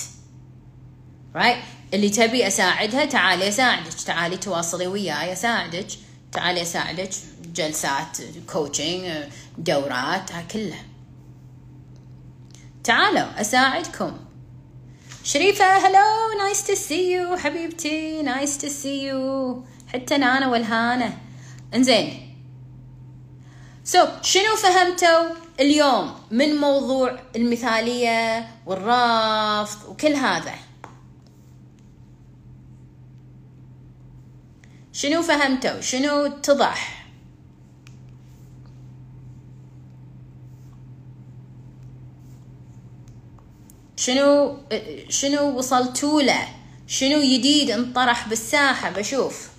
right? اللي تبي أساعدها تعالي أساعدك. تعالي تواصلي وياي أساعدك. تعالي أساعدك. جلسات coaching دورات ها كلها. تعالوا أساعدكم. شريفة hello nice to see you حبيبتي nice to see you حتى أنا والهانة انزين. سو so, شنو فهمتوا اليوم من موضوع المثالية والرفض وكل هذا؟ شنو فهمتوا؟ شنو اتضح؟ شنو شنو وصلتوا له شنو جديد انطرح بالساحة؟ بشوف.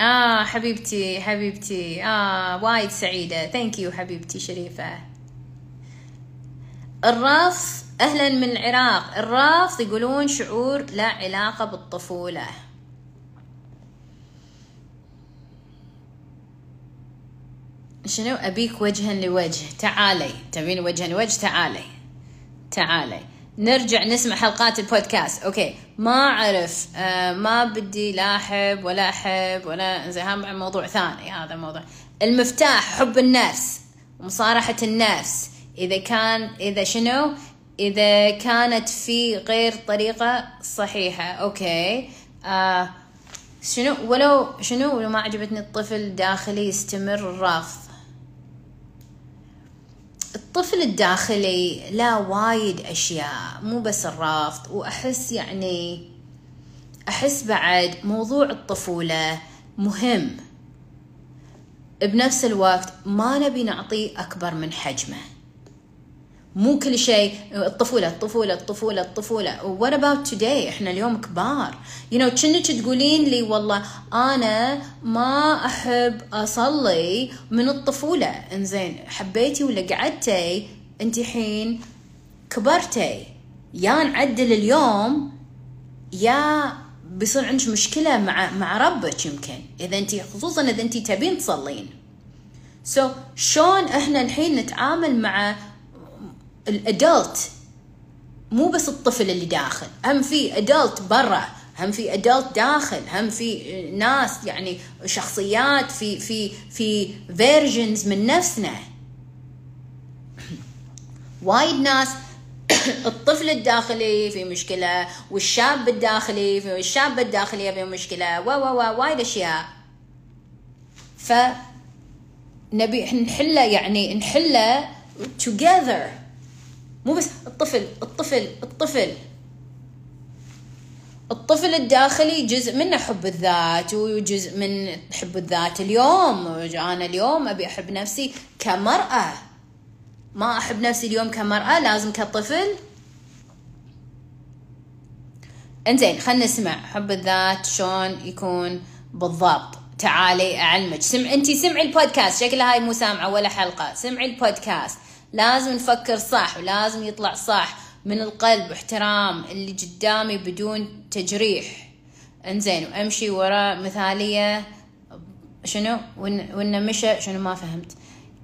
آه حبيبتي حبيبتي. آه وايد سعيدة. ثانك يو حبيبتي شريفة. الرفض أهلا من العراق. الرفض يقولون شعور لا علاقة بالطفولة. شنو؟ أبيك وجها لوجه. تعالي. تبين وجها لوجه؟ تعالي. تعالي. نرجع نسمع حلقات ال podcast. okay. ما أعرف آه ما بدي لا أحب ولا أحب ولا زي هذا موضوع ثاني. هذا الموضوع المفتاح حب النفس ومصارحة النفس. إذا كان إذا شنو؟ إذا كانت في غير طريقة صحيحة. أوكي. آه شنو؟ ولو شنو؟ ولو ما عجبتني الطفل داخلي يستمر الرفض الطفل الداخلي لا وايد أشياء مو بس الرفض وأحس يعني أحس بعد موضوع الطفولة مهم. بنفس الوقت ما نبي نعطيه أكبر من حجمه. مو كل شيء الطفولة الطفولة الطفولة الطفولة. what about today إحنا اليوم كبار. you know كأنك تقولين لي والله أنا ما أحب أصلي من الطفولة. إنزين حبيتي ولا قعدتي؟ أنت حين كبرتي. يا نعدل اليوم يا بيصير عندك مشكلة مع مع ربك يمكن. إذا أنت خصوصا إذا أنت تبين تصلين. so, شلون إحنا الحين نتعامل مع ال adult مو بس الطفل اللي داخل هم في adult برا هم في adult داخل هم في ناس يعني شخصيات في في في versions من نفسنا. وايد ناس (coughs) الطفل الداخلي في مشكلة والشاب الداخلي في الشابة الداخلية في مشكلة و و وايد أشياء. ف نبي نحله يعني نحله together. مو بس الطفل الطفل الطفل. الطفل الداخلي جزء منه حب الذات وجزء من حب الذات اليوم. أنا اليوم أبي أحب نفسي كمرأة. ما أحب نفسي اليوم كمرأة لازم كطفل. إنزين خلينا نسمع. حب الذات شلون يكون بالضبط؟ تعالي أعلمك. سمع انت سمعي البودكاست. شكلها هاي مو سامعة ولا حلقة. سمعي البودكاست. لازم نفكر صح ولازم يطلع صح من القلب احترام اللي قدامي بدون تجريح. انزين وامشي ورا مثالية شنو؟ وإن مشى شنو؟ ما فهمت.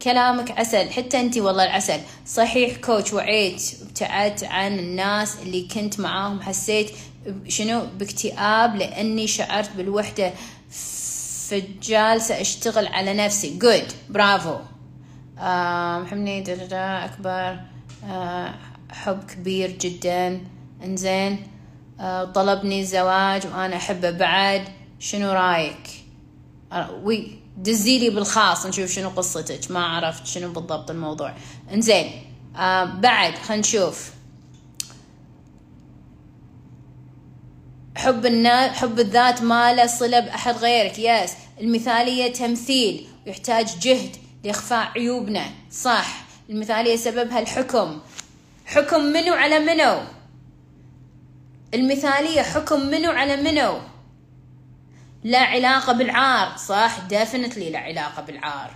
كلامك عسل حتى أنت والله العسل. صحيح كوتش وعيت ابتعدت عن الناس اللي كنت معاهم حسيت شنو؟ باكتئاب لأني شعرت بالوحدة. فجالسة اشتغل على نفسي. جود برافو محمني دا أكبر. آه، حب كبير جدا. إنزين آه، طلبني الزواج وأنا أحبه. بعد شنو رأيك؟ آه، وي دزيلي بالخاص نشوف شنو قصتك. ما عرفت شنو بالضبط الموضوع. إنزين بعد خلينا نشوف. حب النا... حب الذات ما له صلة بأحد غيرك. يس المثالية تمثيل. ويحتاج جهد. لإخفاء عيوبنا. صح. المثالية سببها الحكم. حكم منو على منو؟ المثالية حكم منو على منو؟ لا علاقة بالعار. صح. Definitely لا علاقة بالعار.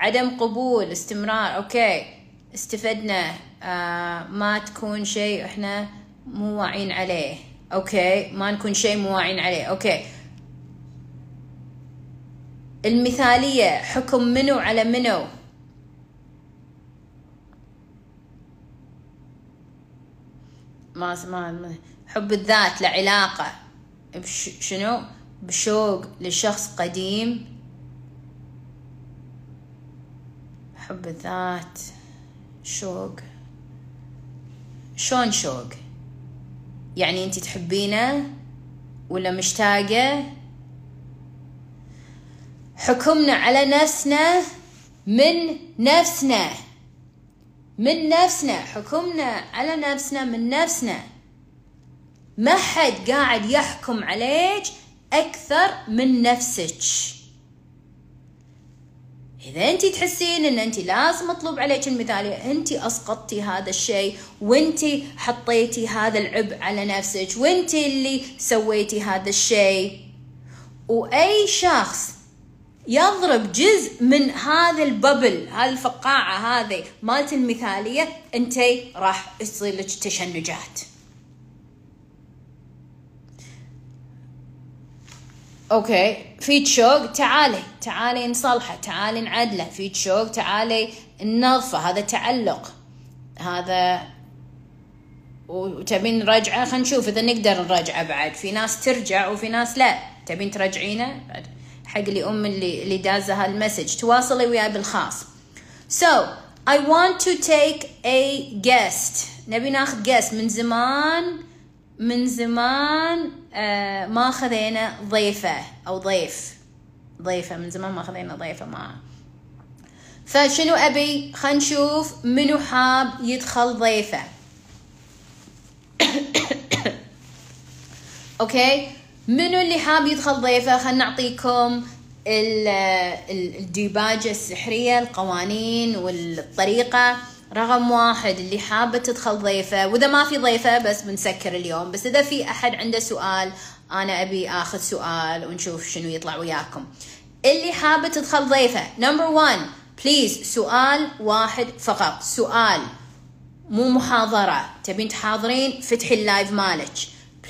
عدم قبول استمرار. أوكي. استفدنا. آه ما تكون شيء إحنا مو واعين عليه. okay. ما نكون شيء مو واعين عليه. okay. المثالية حكم منو على منو؟ ما ما حب الذات لعلاقة شنو؟ بشوق لشخص قديم. حب الذات شوق. شلون شوق؟ يعني انت تحبينه ولا مشتاقة؟ حكمنا على نفسنا من نفسنا. من نفسنا حكمنا على نفسنا من نفسنا. ما حد قاعد يحكم عليك أكثر من نفسك. إذا أنت تحسين إن أنت لازم مطلوب عليك المثاليه أنت أسقطتي هذا الشيء وأنت حطيتي هذا العبء على نفسك وأنت اللي سويتي هذا الشيء. وأي شخص يضرب جزء من هذا الببل هذه الفقاعة هذه مالت المثالية أنت راح يصير لك تشنجات. أوكي في شوق تعالي تعالي نصلحه تعالي نعدله. في شوق تعالي ننظفه هذا تعلق. هذا وتبين نرجعه خلينا نشوف إذا نقدر نرجعه بعد. في ناس ترجع وفي ناس لا. تبين ترجعينه حق اللي ام اللي اللي دازه هالمسج تواصلي وياي بالخاص. So I want to take a guest. نبي ناخذ guest. من زمان من زمان آه ما خذينا ضيفة أو ضيف. ضيفة. من زمان ما خذينا ضيفة معه فشنو أبي؟ خلينا نشوف منو حاب يدخل ضيفة. (coughs) أوكي منو اللي حاب يدخل ضيفة؟ خلينا نعطيكم الديباجة السحرية القوانين والطريقة. رقم واحد اللي حابة تدخل ضيفة وإذا ما في ضيفة بس بنسكر اليوم بس إذا في أحد عنده سؤال أنا أبي آخذ سؤال ونشوف شنو يطلع وياكم. اللي حابة تدخل ضيفة number 1 please سؤال واحد فقط. سؤال مو محاضرة. تبين تحاضرين فتحي ال live مالك.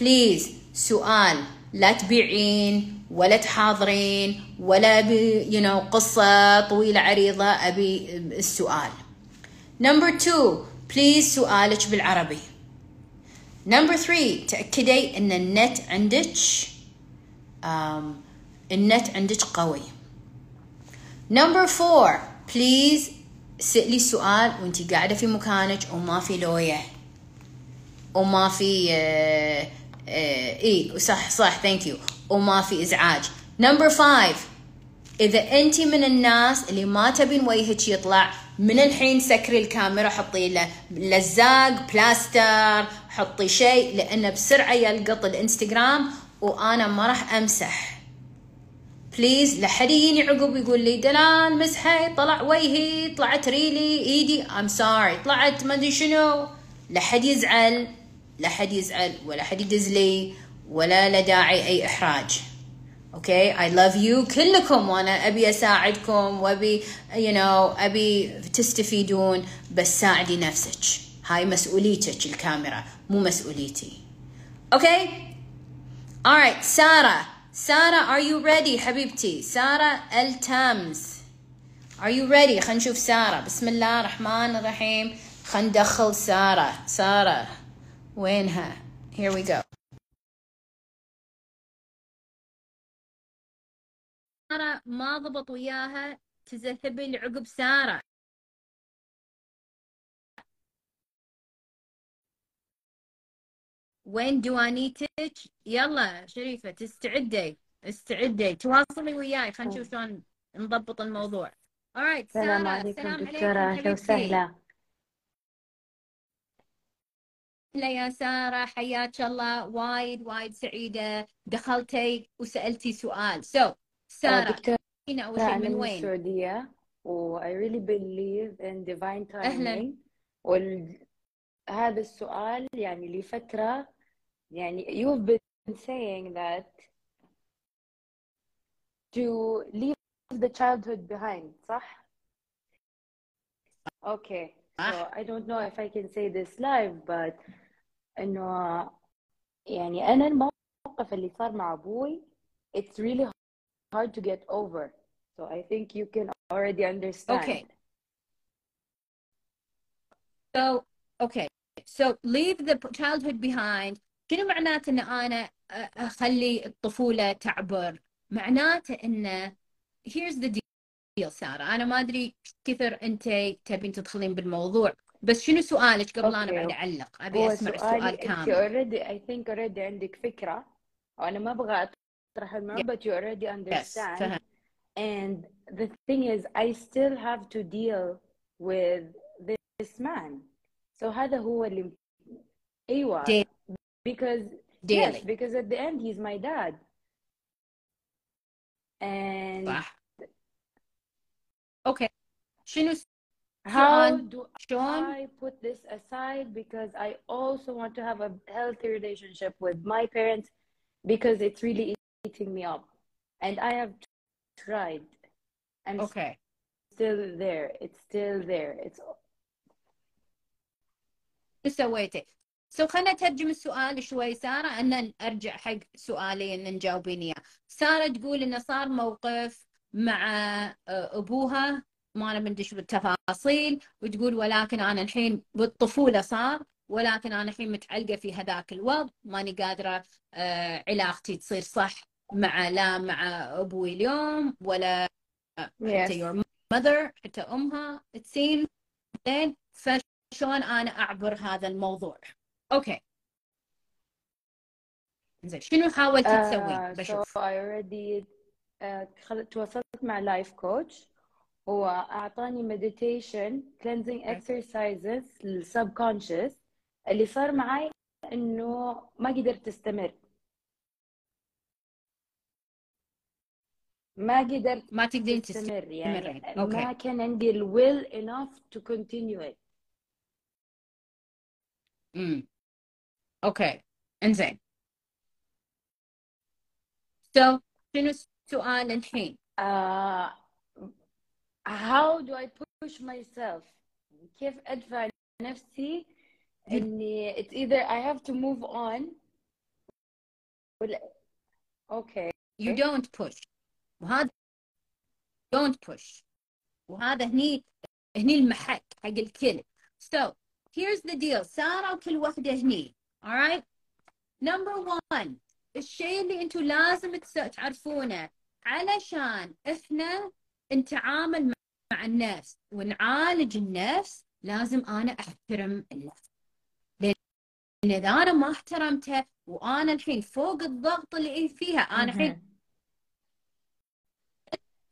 please سؤال لا تبيعين ولا تحاضرين ولا بي you know, قصة طويلة عريضة. أبي السؤال. number 2 please سؤالك بالعربي. number 3 تأكدي إن النت عندك um, النت عندك قوي. number 4 please سألي سؤال وانت قاعدة في مكانك وما في لوية. وما في آه اي صح صح thank you وما في ازعاج number 5 إذا أنت من الناس اللي ما تبين وجهك يطلع من الحين سكري الكاميرا حطي له لزاق بلاستر حطي شيء لأنه بسرعة يلقط الإنستغرام وأنا ما راح أمسح. please لحد يجيني عقب يقول لي دلال مسحي طلع وجهي طلعت ريلي إيدي ام sorry طلعت ما أدري شنو. لحد يزعل. لحد يزعل ولا حد يدز لي ولا له داعي أي إحراج. okay I love you كلكم. وأنا أبي أساعدكم وأبي يو you know أبي تستفيدون. بس ساعدي نفسك. هاي مسؤوليتك الكاميرا مو مسؤوليتي. okay alright سارة سارة are you ready حبيبتي؟ سارة التامز are you ready? خلينا نشوف سارة بسم الله الرحمن الرحيم. خلينا ندخل سارة سارة وينها here we go. سارة ما ضبط وياها؟ تذهبي لعقب سارة. وين دوانيتك يلا شريفة تستعدي استعدي تواصلي وياي. خلينا نشوف شلون نضبط الموضوع. Alright السلام عليكم دكتورة أهلا وسهلا. هلا يا سارة حياك الله وايد وايد سعيدة دخلتي وسألتي سؤال سو so, سارة دكتورة هنا أول شيء من وين؟ السعودية و I really believe in divine timing أهلاً. وال... هذا السؤال يعني لفترة يعني you've been saying that to leave the childhood behind صح؟ Okay so. I don't know if I can say this live but إنه يعني أنا الموقف اللي صار مع أبوي it's really hard to get over so I think you can already understand Okay. So, okay. So leave the childhood behind. شنو معناته إن أنا أخلي الطفولة تعبر؟ معناته انه here's the deal سارة أنا ما أدري كثر أنت تبين تدخلين بالموضوع بس شنو سؤالك قبل أنا أوكي. بعد اعلق ابي اسمع السؤال سؤالي انت كامل already I think already عندك فكرة وأنا ما أبغى اطرح الموضوع but you already yes understand فهم and the thing is I still have to deal with this man so هذا هو اللي أيوه Daily. because yes daily because at the end he's my dad and صح أوكي شنو How سؤال do شلون I put this aside because I also want to have a healthy relationship with my parents because it's really eating me up. And I have tried. I'm اوكي still there. It's still there. It's شو سويتي؟ سو خلنا نترجم السؤال شوي ساره ان ارجع حق سؤالي ان نجاوبين اياه. ساره تقول انه صار موقف مع آه، ابوها ما نبي ندش بالتفاصيل وتقول ولكن أنا الحين بالطفولة صار ولكن أنا الحين متعلقة في هذاك الوضع ماني قادرة آه، علاقتي تصير صح مع لا مع أبوي اليوم ولا. حتى your mother حتى أمها. It seems زين فشلون أنا أعبر هذا الموضوع؟ okay. زين شنو حاولتي تسوي؟ Uh, so بشوف I already uh, خل- تواصلت مع life coach هو أعطاني meditation cleansing exercises لل subconscious اللي صار معي إنه ما قدرت أستمر. ما قدرت ما تقدرين أستمر يعني. تستمرين. ما كان عندي ال will enough to continue it. امم okay. إنزين. so شنو السؤال الحين؟ uh, how do I push myself? كيف أدفع نفسي؟ إني it's either I have to move on ولا okay. You don't push. وهذا don't push. وهذا هني هني المحك حق الكل so here's the deal. سارة وكل وحدة هني. Alright number one. الشيء اللي أنتم لازم تس- تعرفونه. علشان إحنا نتعامل مع- النفس ونعالج النفس لازم أنا أحترم النفس لأن إذا أنا ما احترمته وأنا الحين فوق الضغط اللي فيها أنا الحين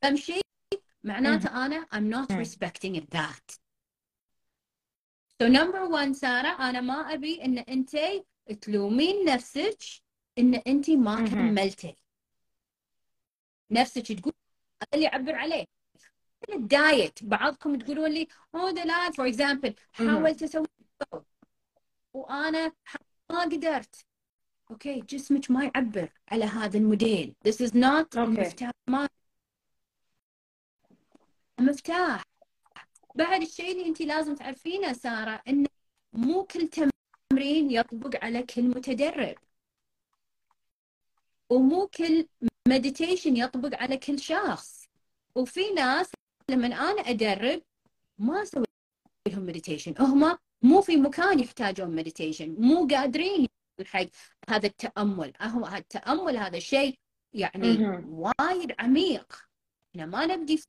بمشي معناته أنا I'm not respecting that. So number one سارة أنا ما أبي إن أنت تلومين نفسك إن أنت ما. كملتي. نفسك تقول اللي يعبر عليه. ال diet بعضكم تقولون لي أوه دلال for example حاولت أسوي وأنا ما قدرت. okay جسمك ما يعبر على هذا ال model. This is not okay. المفتاح ما مفتاح. بعد الشيء اللي انت لازم تعرفينه سارة ان مو كل تمرين يطبق على كل متدرب. ومو كل meditation يطبق على كل شخص. وفي ناس لما أنا أدرب ما أسوي لهم meditation هم مو في مكان يحتاجون meditation مو قادرين حق هذا التأمل. هو التأمل هذا شيء يعني. وايد عميق. إحنا ما نبدي في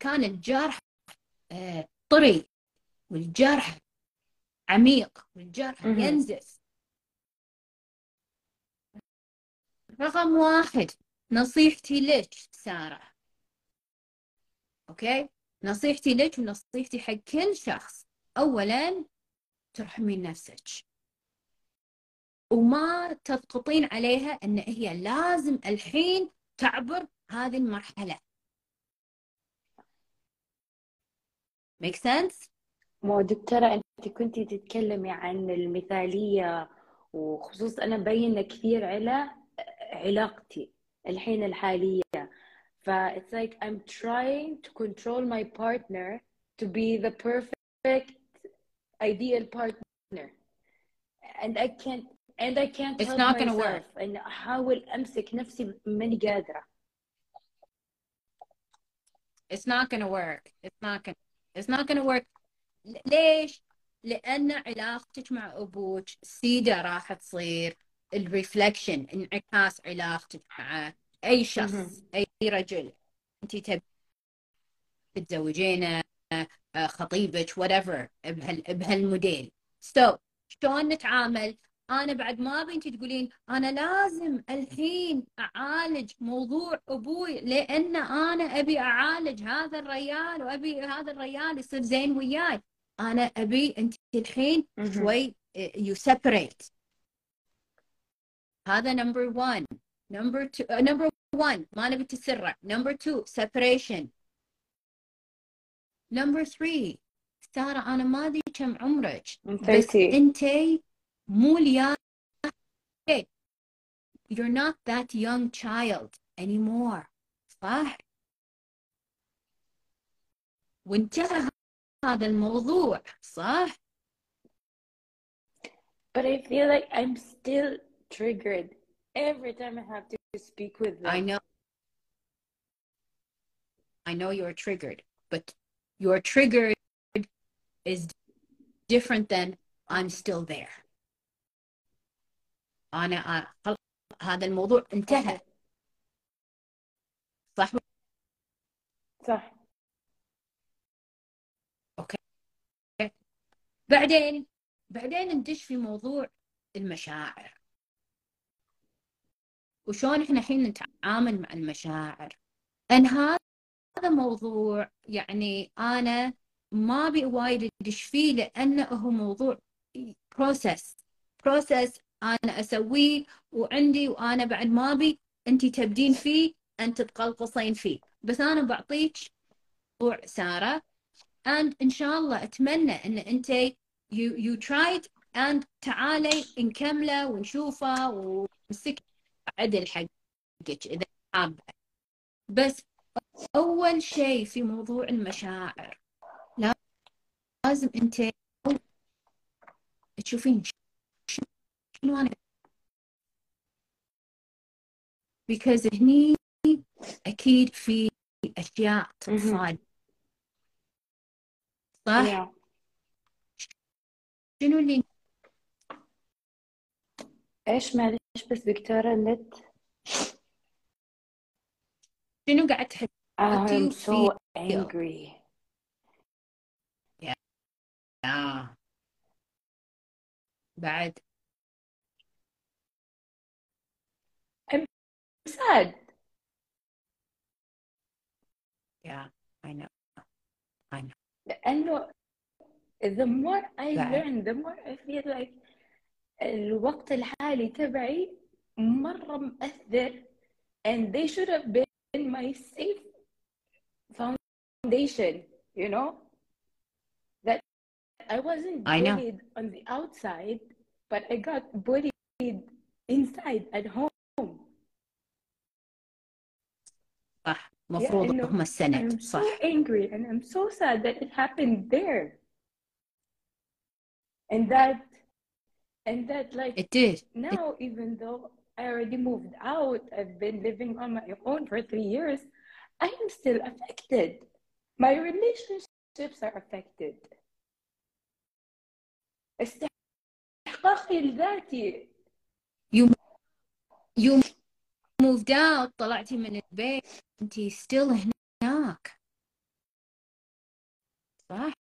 كان الجرح آه، طري والجرح عميق والجرح. ينزف. رقم واحد نصيحتي لك سارة. أوكي؟ نصيحتي لك ونصيحتي حق كل شخص. اولا ترحمين نفسك. وما تضغطين عليها إن هي لازم الحين تعبر هذه المرحلة. Make sense? مو دكتورة أنت كنتي تتكلمي عن المثالية وخصوصا أنا مبينة كثير على علاقتي الحين الحالية ف it's like I'm trying to control my partner to be the perfect ideal partner and I can't and I can't It's help not gonna myself work. إن أحاول أمسك نفسي ماني قادرة it's not gonna work it's not gonna it's not gonna work ليش؟ لأن علاقتك مع أبوك سيدة راح تصير الريفلكشن انعكاس علاقتك مع أي شخص. أي رجل أنت تبي تتزوجينه آه، خطيبك whatever بهال بهالموديل so شلون نتعامل؟ أنا بعد ما أبي أنت تقولين أنا لازم الحين أعالج موضوع أبوي لأن أنا أبي أعالج هذا الريال وأبي هذا الريال يصير زين وياي أنا أبي أنت الحين. شوي you separate هذا number one number two uh, number one ما نبي تسرع number two separation نمبر 3 سارة أنا ما أدري كم عمرك I'm بس 30 أنتي مو اليا you're not that young child anymore صح وانتهى هذا الموضوع صح but I feel like I'm still triggered every time I have to speak with them I know I know you're triggered but your triggered is different than I'm still there أنا أنا- هذا الموضوع انتهى صح صح بعدين بعدين ندش في موضوع المشاعر وشون إحنا الحين نتعامل مع المشاعر؟ ان هذا موضوع يعني أنا ما أبي وايد أدش فيه لأنه هو موضوع process process أنا أسويه وعندي وأنا بعد ما أبي انت تبدين فيه أنت تقلقصين فيه. بس أنا بعطيك موضوع سارة. And إن شاء الله أتمنى إن أنت you you tried and تعالي نكمله ونشوفه ونمسك عدل حقك إذا حابه بس أول شيء في موضوع المشاعر لازم أنت تشوفين شنو أنا because هني أكيد في أشياء تتصاد صح؟ Yeah. شنو اللي ايش معلش بس دكتورة النت شنو قاعد تحس I'm you so feel? angry آه. بعد sad yeah I know I know لأنه the more I بعد. learn the more I feel like الوقت الحالي تبعي مرة مؤثر and they should have been my safe foundation you know that I wasn't I know. bullied on the outside but I got bullied inside at home صح مفروض إنه هم السند I'm صح so angry and I'm so sad that it happened there. And that, and that, like, it did now, even though I already moved out, I've been living on my own for three years, I am still affected. My relationships are affected. استحقاقي الذاتي you you moved out طلعتي من البيت انتي still هناك صح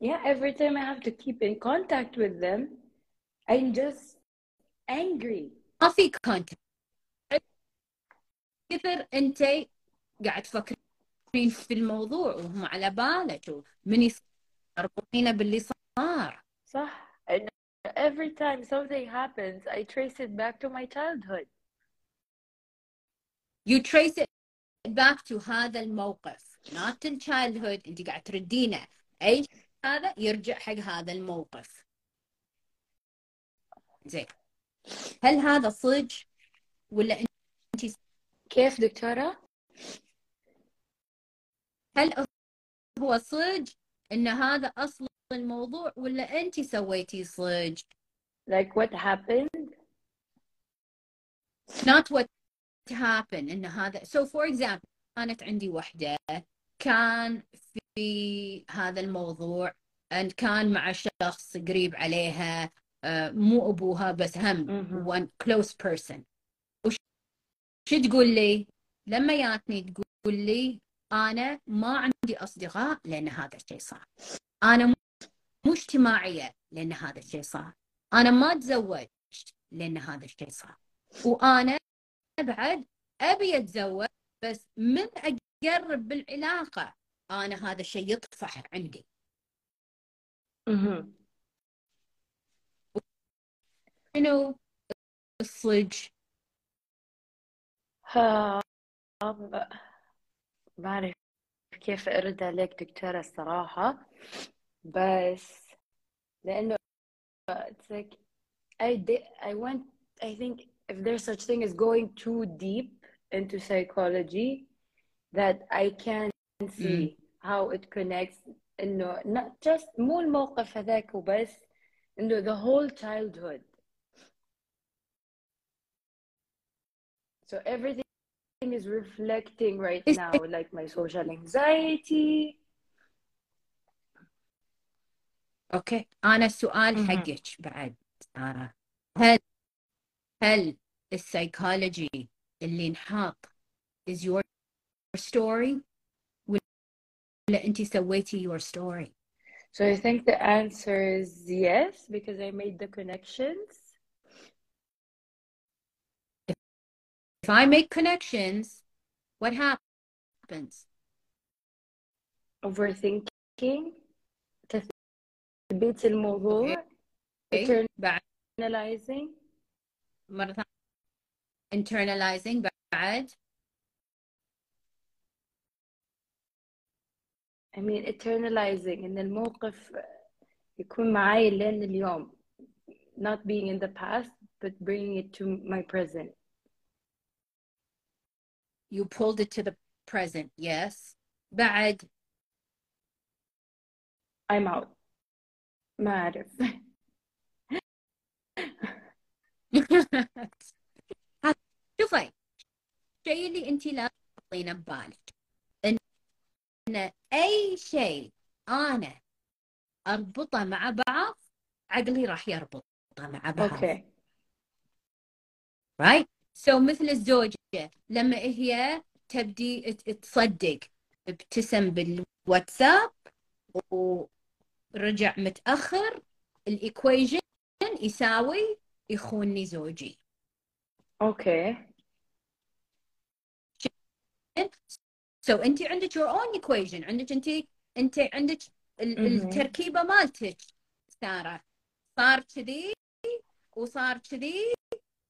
Yeah, every time I have to keep in contact with them, I'm just angry. ما في كونتاكت كثر انتي قاعد تفكرين في الموضوع وهم على بالك ومن يصير تربطينه باللي صار. صح. And every time something happens I trace it back to my childhood. You trace it back to هذا الموقف not in childhood. أنت قاعد تردينه. أي شيء هذا يرجع حق هذا الموقف. زين. هل هذا صدق ولا إنت كيف دكتورة؟ هل هو صدق إن هذا أصل الموضوع ولا إنت سويتي صدق؟ Like what happened? Not what happened. إن هذا so for example كانت عندي وحدة كان في هذا الموضوع and كان مع شخص قريب عليها مو أبوها بس هم one close person. وش تقول لي؟ لما جاتني تقول لي أنا ما عندي أصدقاء لأن هذا الشيء صار. أنا مو- مو اجتماعية لأن هذا الشيء صار. أنا ما تزوجت لأن هذا الشيء صار. وأنا بعد أبي أتزوج بس من أقرب بالعلاقة أنا هذا الشيء يطفح عندي. مهم. شنو الصج آه، ما أعرف كيف أرد عليك دكتورة الصراحة بس لأنه it's like I did I went I think if there's such thing as going too deep into psychology that I can see how it connects انه not just مو الموقف هذاك وبس انه the whole childhood so everything is reflecting right now like my social anxiety اوكي انا السؤال مهم. حقك بعد آه. هل هل السايكولوجي اللي انحاط is your story ولا انت سويتي your story so I think the answer is yes because I made the connections if I make connections what happens overthinking تثبيت الموضوع okay. بعد internalizing مرة ثانية internalizing بعد I mean eternalizing إن الموقف يكون معي لين اليوم not being in the past but bringing it to my present You pulled it to the present yes. بعد I'm out. ما أعرف شوفي الشيء اللي انت لا تحطينه ببالك ان إن اي شيء أنا اربطه مع بعض عقلي راح يربطه مع بعض okay. Right? So مثل الزوجة لما هي تبدي تصدق ابتسم بالواتساب ورجع متأخر ال equation يساوي يخونني زوجي. okay so so انت عندك your own equation. عندك انت أنت عندك. التركيبة مالتك. سارة صار كذي وصار كذي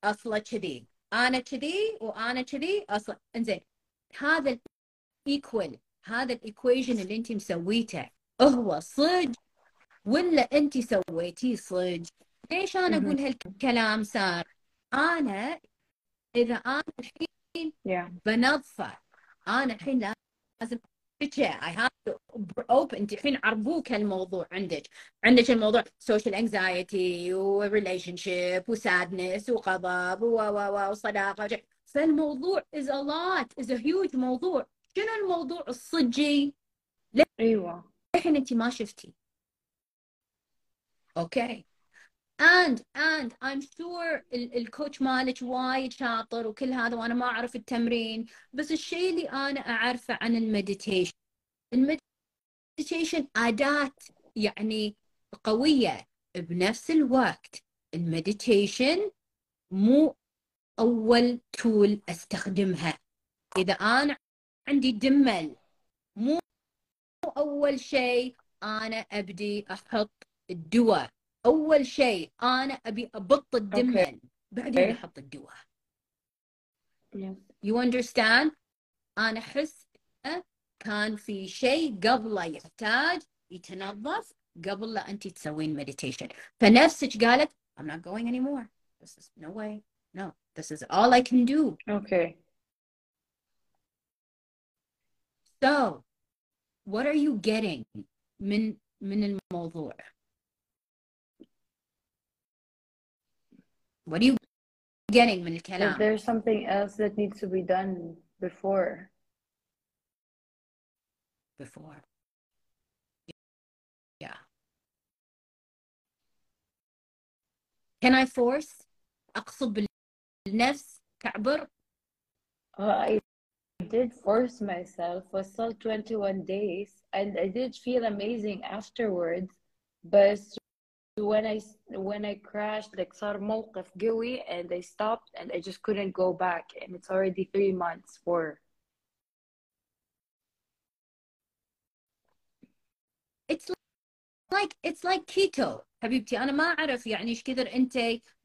اصله كذي. أنا كذي وأنا كذي أصلا انزين هذا ال equal هذا ال equation اللي انت مسويته هو صج ولا انت سويتيه صج ليش أنا. أقول هالكلام صار أنا اذا أنا الحين yeah. بنظفه أنا الحين لازم I have to open الحين عربوك هالموضوع عندك؟ عندك الموضوع social anxiety و relationship و sadness وغضب و و و وصداقة فالموضوع is a lot. Is a huge موضوع. شنو الموضوع الصجي؟ أيوة. الحين انت ما شفتي؟ أوكي and and I'm sure ال- الكوتش مالك وايد شاطر وكل هذا وأنا ما اعرف التمرين بس الشيء اللي أنا اعرفه عن ال meditation ال meditation اداة يعني قوية بنفس الوقت ال meditation مو اول tool استخدمها اذا أنا عندي دمل مو اول شيء أنا ابدي أحط الدواء أول شيء أنا أبي أبط الدمل بعدين Okay. أحط الدواء. Yes you understand? أنا أحس إنه كان في شيء قبله يحتاج يتنظف قبل لا أنت تسوين مديتيشن فنفسك قالت I'm not going anymore. This is no way. No. This is all I can do. Okay. So what are you getting? من من الموضوع what are you getting من that الكلام there's something else that needs to be done before before yeah can I force اقصب بالنفس تعبر Uh, I did force myself was still 21 days and I did feel amazing afterwards but when I when I crashed like صار موقف قوي and I stopped and I just couldn't go back and it's already three months for it's like it's like keto حبيبتي انا ما اعرف يعني ايش كثر انت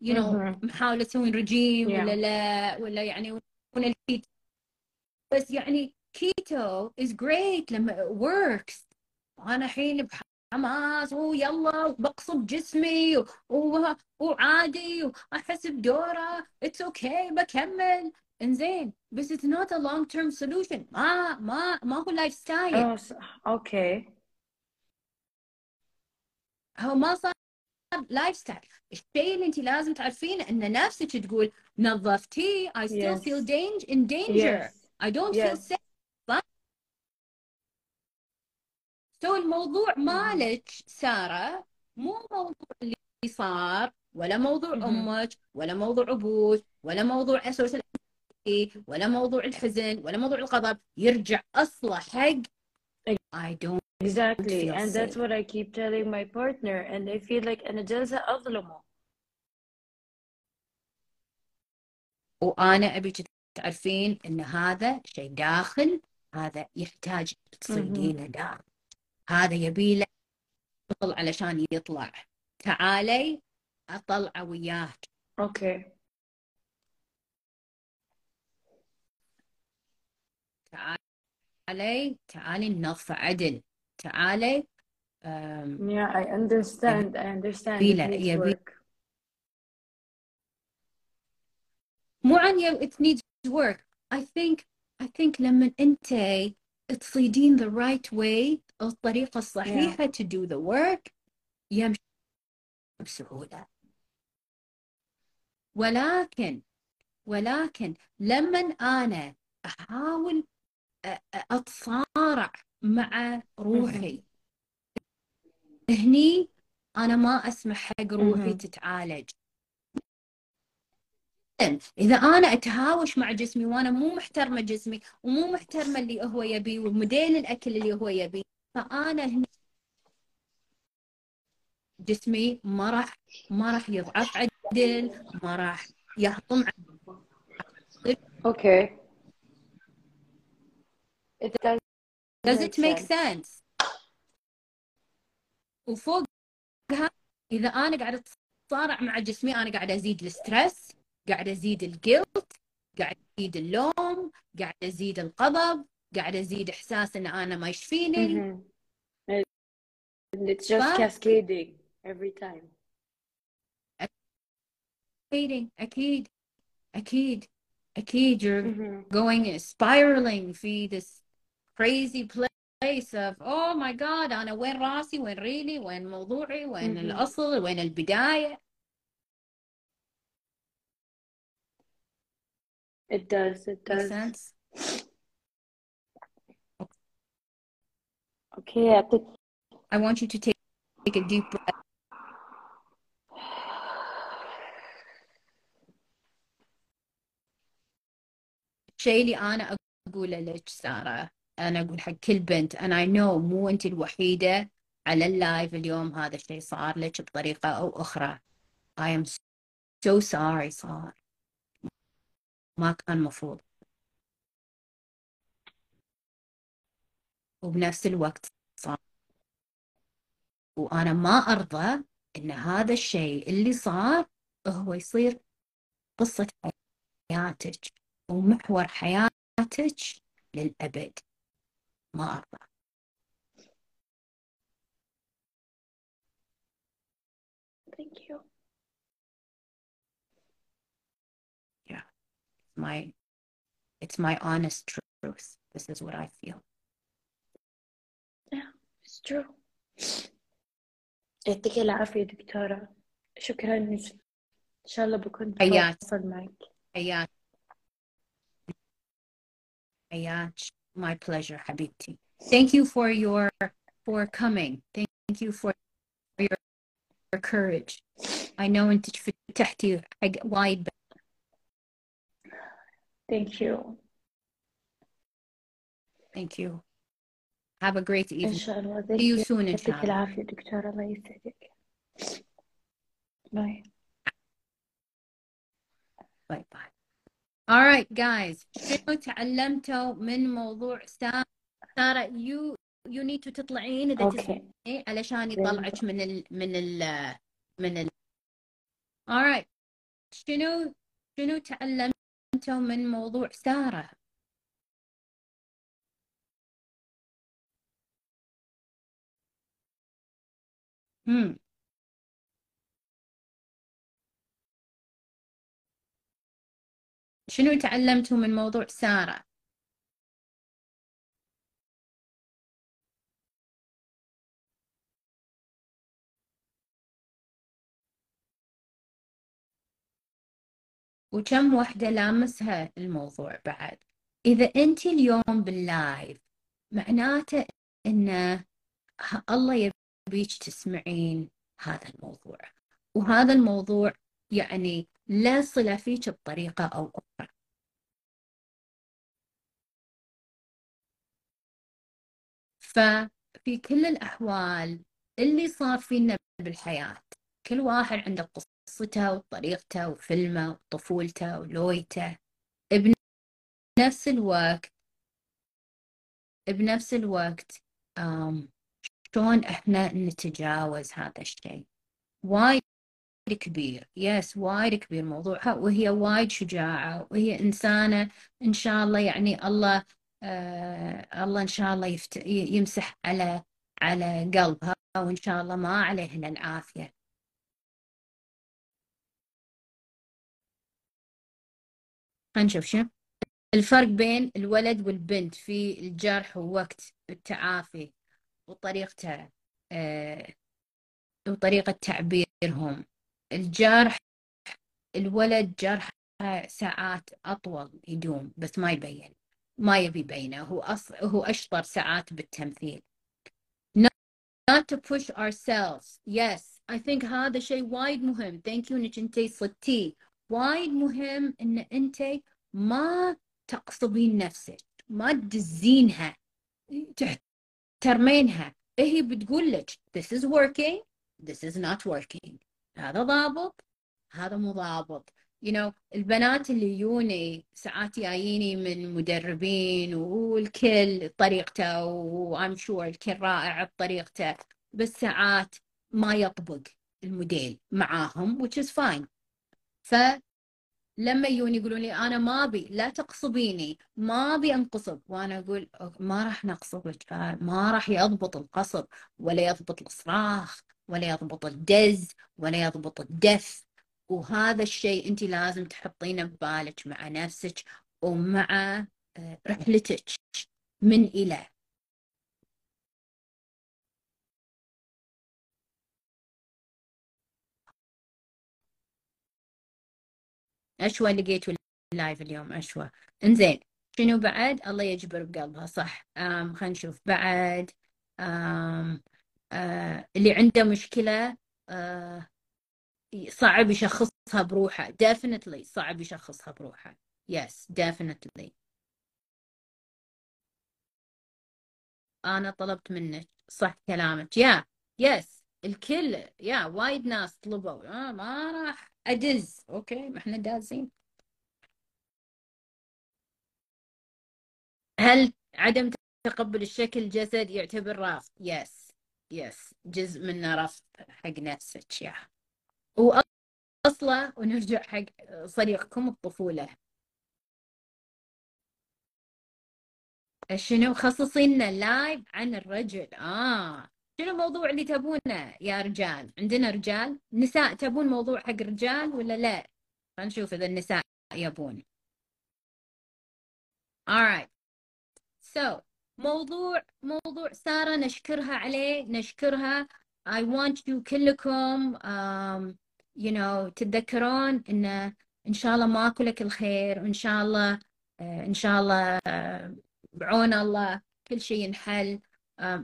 you know مهم. محاوله تسوين رجيم Yeah. ولا لا ولا يعني من الكيتو بس يعني keto is great لما it works انا الحين بحماس ويلا بقصب جسمي و- و- وعادي واحس بدوره it's okay okay بكمل. إنزين بس it's not a long term solution. ما ما ما هو لايف ستايل أوكي. هو ما صار lifestyle الشيء اللي انت لازم تعرفينه إن نفسك تقول نظفتي I still Yes. feel danger in danger. Yes. I don't feel Yes. safe صح؟ so الموضوع مالك سارة مو موضوع اللي صار ولا موضوع. أمك ولا موضوع أبوك ولا موضوع ال social ولا موضوع الحزن ولا موضوع الغضب يرجع أصله حق. I don't exactly. and that's safe. what I keep telling my partner. And I feel like أنا جالسة أظلمه. وأنا ابيك تعرفين إن هذا شيء داخل هذا يحتاج تصيدينه داخل. هذا يبي له شغل علشان يطلع. تعالي اطلعه وياك. أوكي. تعالي تعالي ننظفه عدل. تعالي أم، yeah I understand. I understand it needs يبي- work. مو عن it needs work. I think I think لما أنت تصيدين the right way الطريقة الصحيحة to do the work. يمشي بسهولة. ولكن ولكن لما أنا أحاول أتصارع مع روحي. هني أنا ما أسمح حق روحي. تتعالج. إذا أنا أتهاوش مع جسمي وأنا مو محترمة جسمي ومو محترمة اللي هو يبي وموديل الأكل اللي هو يبي فأنا هني جسمي ما راح ما راح يضعف عدل ما راح يهضم okay. It does Does it make sense. وفوقها إذا أنا قاعدة أتصارع مع جسمي أنا قاعدة أزيد الستريس قاعدة أزيد الجلت قاعدة أزيد اللوم قاعدة أزيد الغضب قاعدة أزيد إحساس إن أنا ما يشفيني Mhm. and it's just cascading every time. أكيد أكيد أكيد أكيد. You're Mhm. going spiraling في this crazy place of oh my god أنا وين راسي؟ وين ريلي؟ وين موضوعي؟ وين Mhm. الأصل؟ وين البداية؟ It does it Make does sense? okay يعطيك I want you to take, take a deep breath. الشيء اللي أنا أقوله لك سارة أنا أقول حق كل بنت and I know مو أنت الوحيدة على اللايف اليوم هذا الشيء صار لك بطريقة أو أخرى I am so sorry صار ما كان مفروض وبنفس الوقت صار وأنا ما أرضى إن هذا الشيء اللي صار هو يصير قصة حياتك ومحور حياتك للأبد. ما أرضى. my it's my honest truth this is what I feel it's true يعطيك العافية دكتورة شكرا إن شاء الله بكون حياك. أتواصل معك حياك حياك my pleasure حبيبتي thank you for your for coming thank you for your, your courage I know أنت فتحتي حق وايد thank you. Thank you. Have a great إن evening. شاء الله see you soon إن يعطيك شاء الله العافية دكتورة الله يسعدك باي باي باي alright guys. شنو تعلمتوا من موضوع سارة سارة you you need to تطلعين إذا أوكي تسمعي علشان يطلعك من ال من ال من ال alright شنو شنو أنتم من موضوع سارة مم. شنو تعلمتوا من موضوع سارة وكم وحدة لامسها الموضوع بعد. إذا أنت اليوم باللايف معناته أن الله يبيك تسمعين هذا الموضوع. وهذا الموضوع يعني لا صلة فيك بطريقة أو أخرى. ففي كل الأحوال اللي صار فينا بالحياة كل واحد عنده قصته وطريقته وفيلمه وطفولته ولويته. بنفس الوقت بنفس الوقت شلون إحنا نتجاوز هذا الشيء؟ وايد كبير. يس وايد كبير موضوعها وهي وايد شجاعة وهي إنسانة إن شاء الله يعني الله آه الله إن شاء الله يفت... يمسح على على قلبها وإن شاء الله ما عليها العافية. خلينا نشوف شنو. الفرق بين الولد والبنت في الجرح ووقت التعافي وطريقته آه وطريقة تعبيرهم. الجرح الولد جرح ساعات أطول يدوم بس ما يبين ما يبي يبينه. هو أص... هو أشطر ساعات بالتمثيل. Not to push ourselves. Yes I think هذا شيء وايد مهم. Thank you انك انت صدتي وايد مهم إن أنت ما تقصبين نفسك ما تدزينها تحترمينها. هي بتقول لك this is working this is not working. هذا ضابط هذا مو ضابط. You know البنات اللي يوني ساعات جاييني من مدربين والكل طريقته وام شور الكل رائع بطريقته بس ساعات ما يطبق الموديل معاهم which is fine. ف لما يجون يقولون لي أنا ما أبي لا تقصبيني ما أبي أنقصب. وأنا أقول ما راح نقصبك ما راح يضبط القصب ولا يضبط الصراخ ولا يضبط الدز ولا يضبط الدف. وهذا الشيء أنت لازم تحطينه ببالك مع نفسك ومع رحلتك من إلى أشوى لقيت اللايف اليوم أشوى. إنزين شنو بعد؟ الله يجبر بقلبها صح. آم خلينا نشوف. بعد آم آه اللي عنده مشكلة آه صعب يشخصها بروحه. Definitely صعب يشخصها بروحه. Yes definitely. أنا طلبت منك صح كلامك. يا yeah. yes. الكل يا وايد ناس طلبوا. آه ما راح it's okay ما إحنا دازين هل عدم تقبل الشكل الجسد يعتبر رفض؟ yes yes جزء منه رفض حق نفسك يا. واصله ونرجع حق صديقكم الطفولة. شنو خصصي لنا live عن الرجل؟ آه. شنو الموضوع اللي تبونه يا رجال؟ عندنا رجال؟ نساء تبون موضوع حق رجال ولا لا؟ خلينا نشوف إذا النساء يبون. Alright so موضوع موضوع سارة نشكرها عليه نشكرها. I want you كلكم um, you know تتذكرون إن إن شاء الله ماكو لك الخير وإن شاء الله إن شاء الله بعون الله كل شيء ينحل.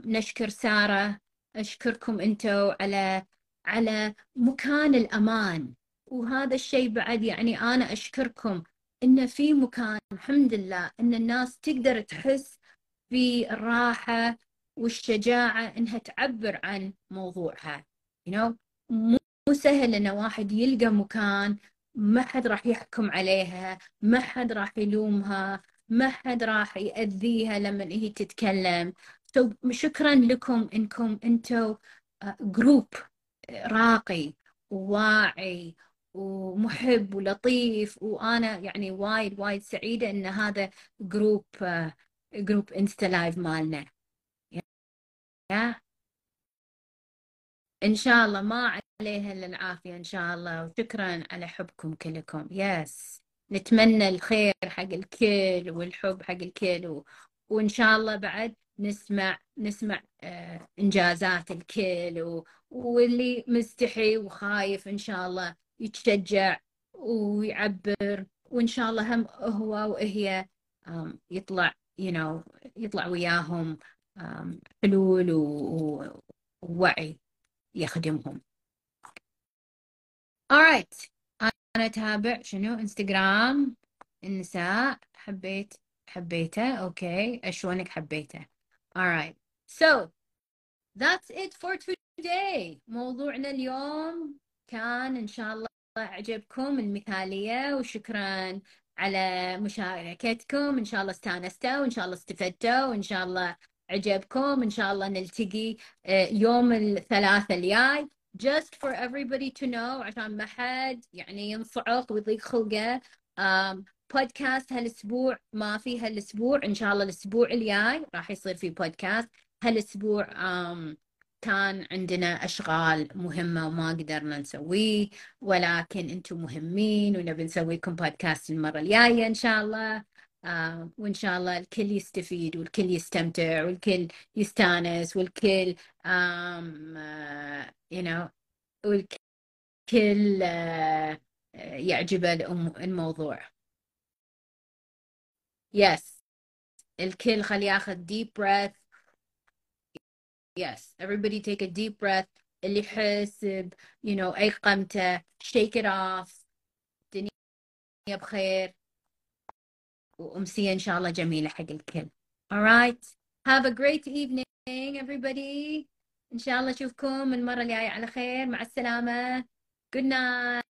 نشكر سارة. أشكركم أنتوا على على مكان الأمان. وهذا الشيء بعد يعني أنا أشكركم إن في مكان الحمد لله إن الناس تقدر تحس في الراحة والشجاعة إنها تعبر عن موضوعها. You know مو سهل إن واحد يلقى مكان ما حد راح يحكم عليها ما حد راح يلومها. ما حد راح يأذيها لما هي تتكلم. شكرا لكم إنكم أنتم group راقي وواعي ومحب ولطيف وأنا يعني وايد وايد سعيدة إن هذا group group Insta live مالنا. إن شاء الله ما عليها إلا العافية إن شاء الله. وشكرا على حبكم كلكم. yes نتمنى الخير حق الكل والحب حق الكل و... وإن شاء الله بعد نسمع نسمع آه إنجازات الكل و... واللي مستحي وخايف إن شاء الله يتشجع ويعبر وإن شاء الله هم هو وهي يطلع you know يطلع وياهم حلول ووعي يخدمهم. Alright أنا أتابع شنو؟ إنستغرام النساء حبيت حبيته. أوكي. أشونك حبيته. Alright so that's it for today. موضوعنا اليوم كان إن شاء الله عجبكم المثالية وشكرا على مشاركتكم. إن شاء الله استانستوا وإن شاء الله استفدتوا وإن شاء الله عجبكم إن شاء الله نلتقي آه، يوم الثلاثاء الجاي. Just for everybody to know عشان ما حد يعني ينصعق ويضيق خلقه um, بودكاست هالأسبوع ما في هالأسبوع إن شاء الله الأسبوع الجاي راح يصير في بودكاست هالأسبوع um, كان عندنا أشغال مهمة وما قدرنا نسويه ولكن أنتم مهمين ونبي نسويكم بودكاست المرة الجاية إن شاء الله. آه وإن شاء الله الكل يستفيد والكل يستمتع والكل يستانس والكل آم آه you know والكل آه، يعجبه الموضوع. يس الكل خلي ياخذ deep breath. Yes. Everybody take a deep breath. اللي يحس you know أي قمته shake it off. الدنيا بخير. وأمسية إن شاء الله جميلة حق الكل. Alright have a great evening everybody. إن شاء الله أشوفكم المرة الجاية. على خير. مع السلامة. Good night.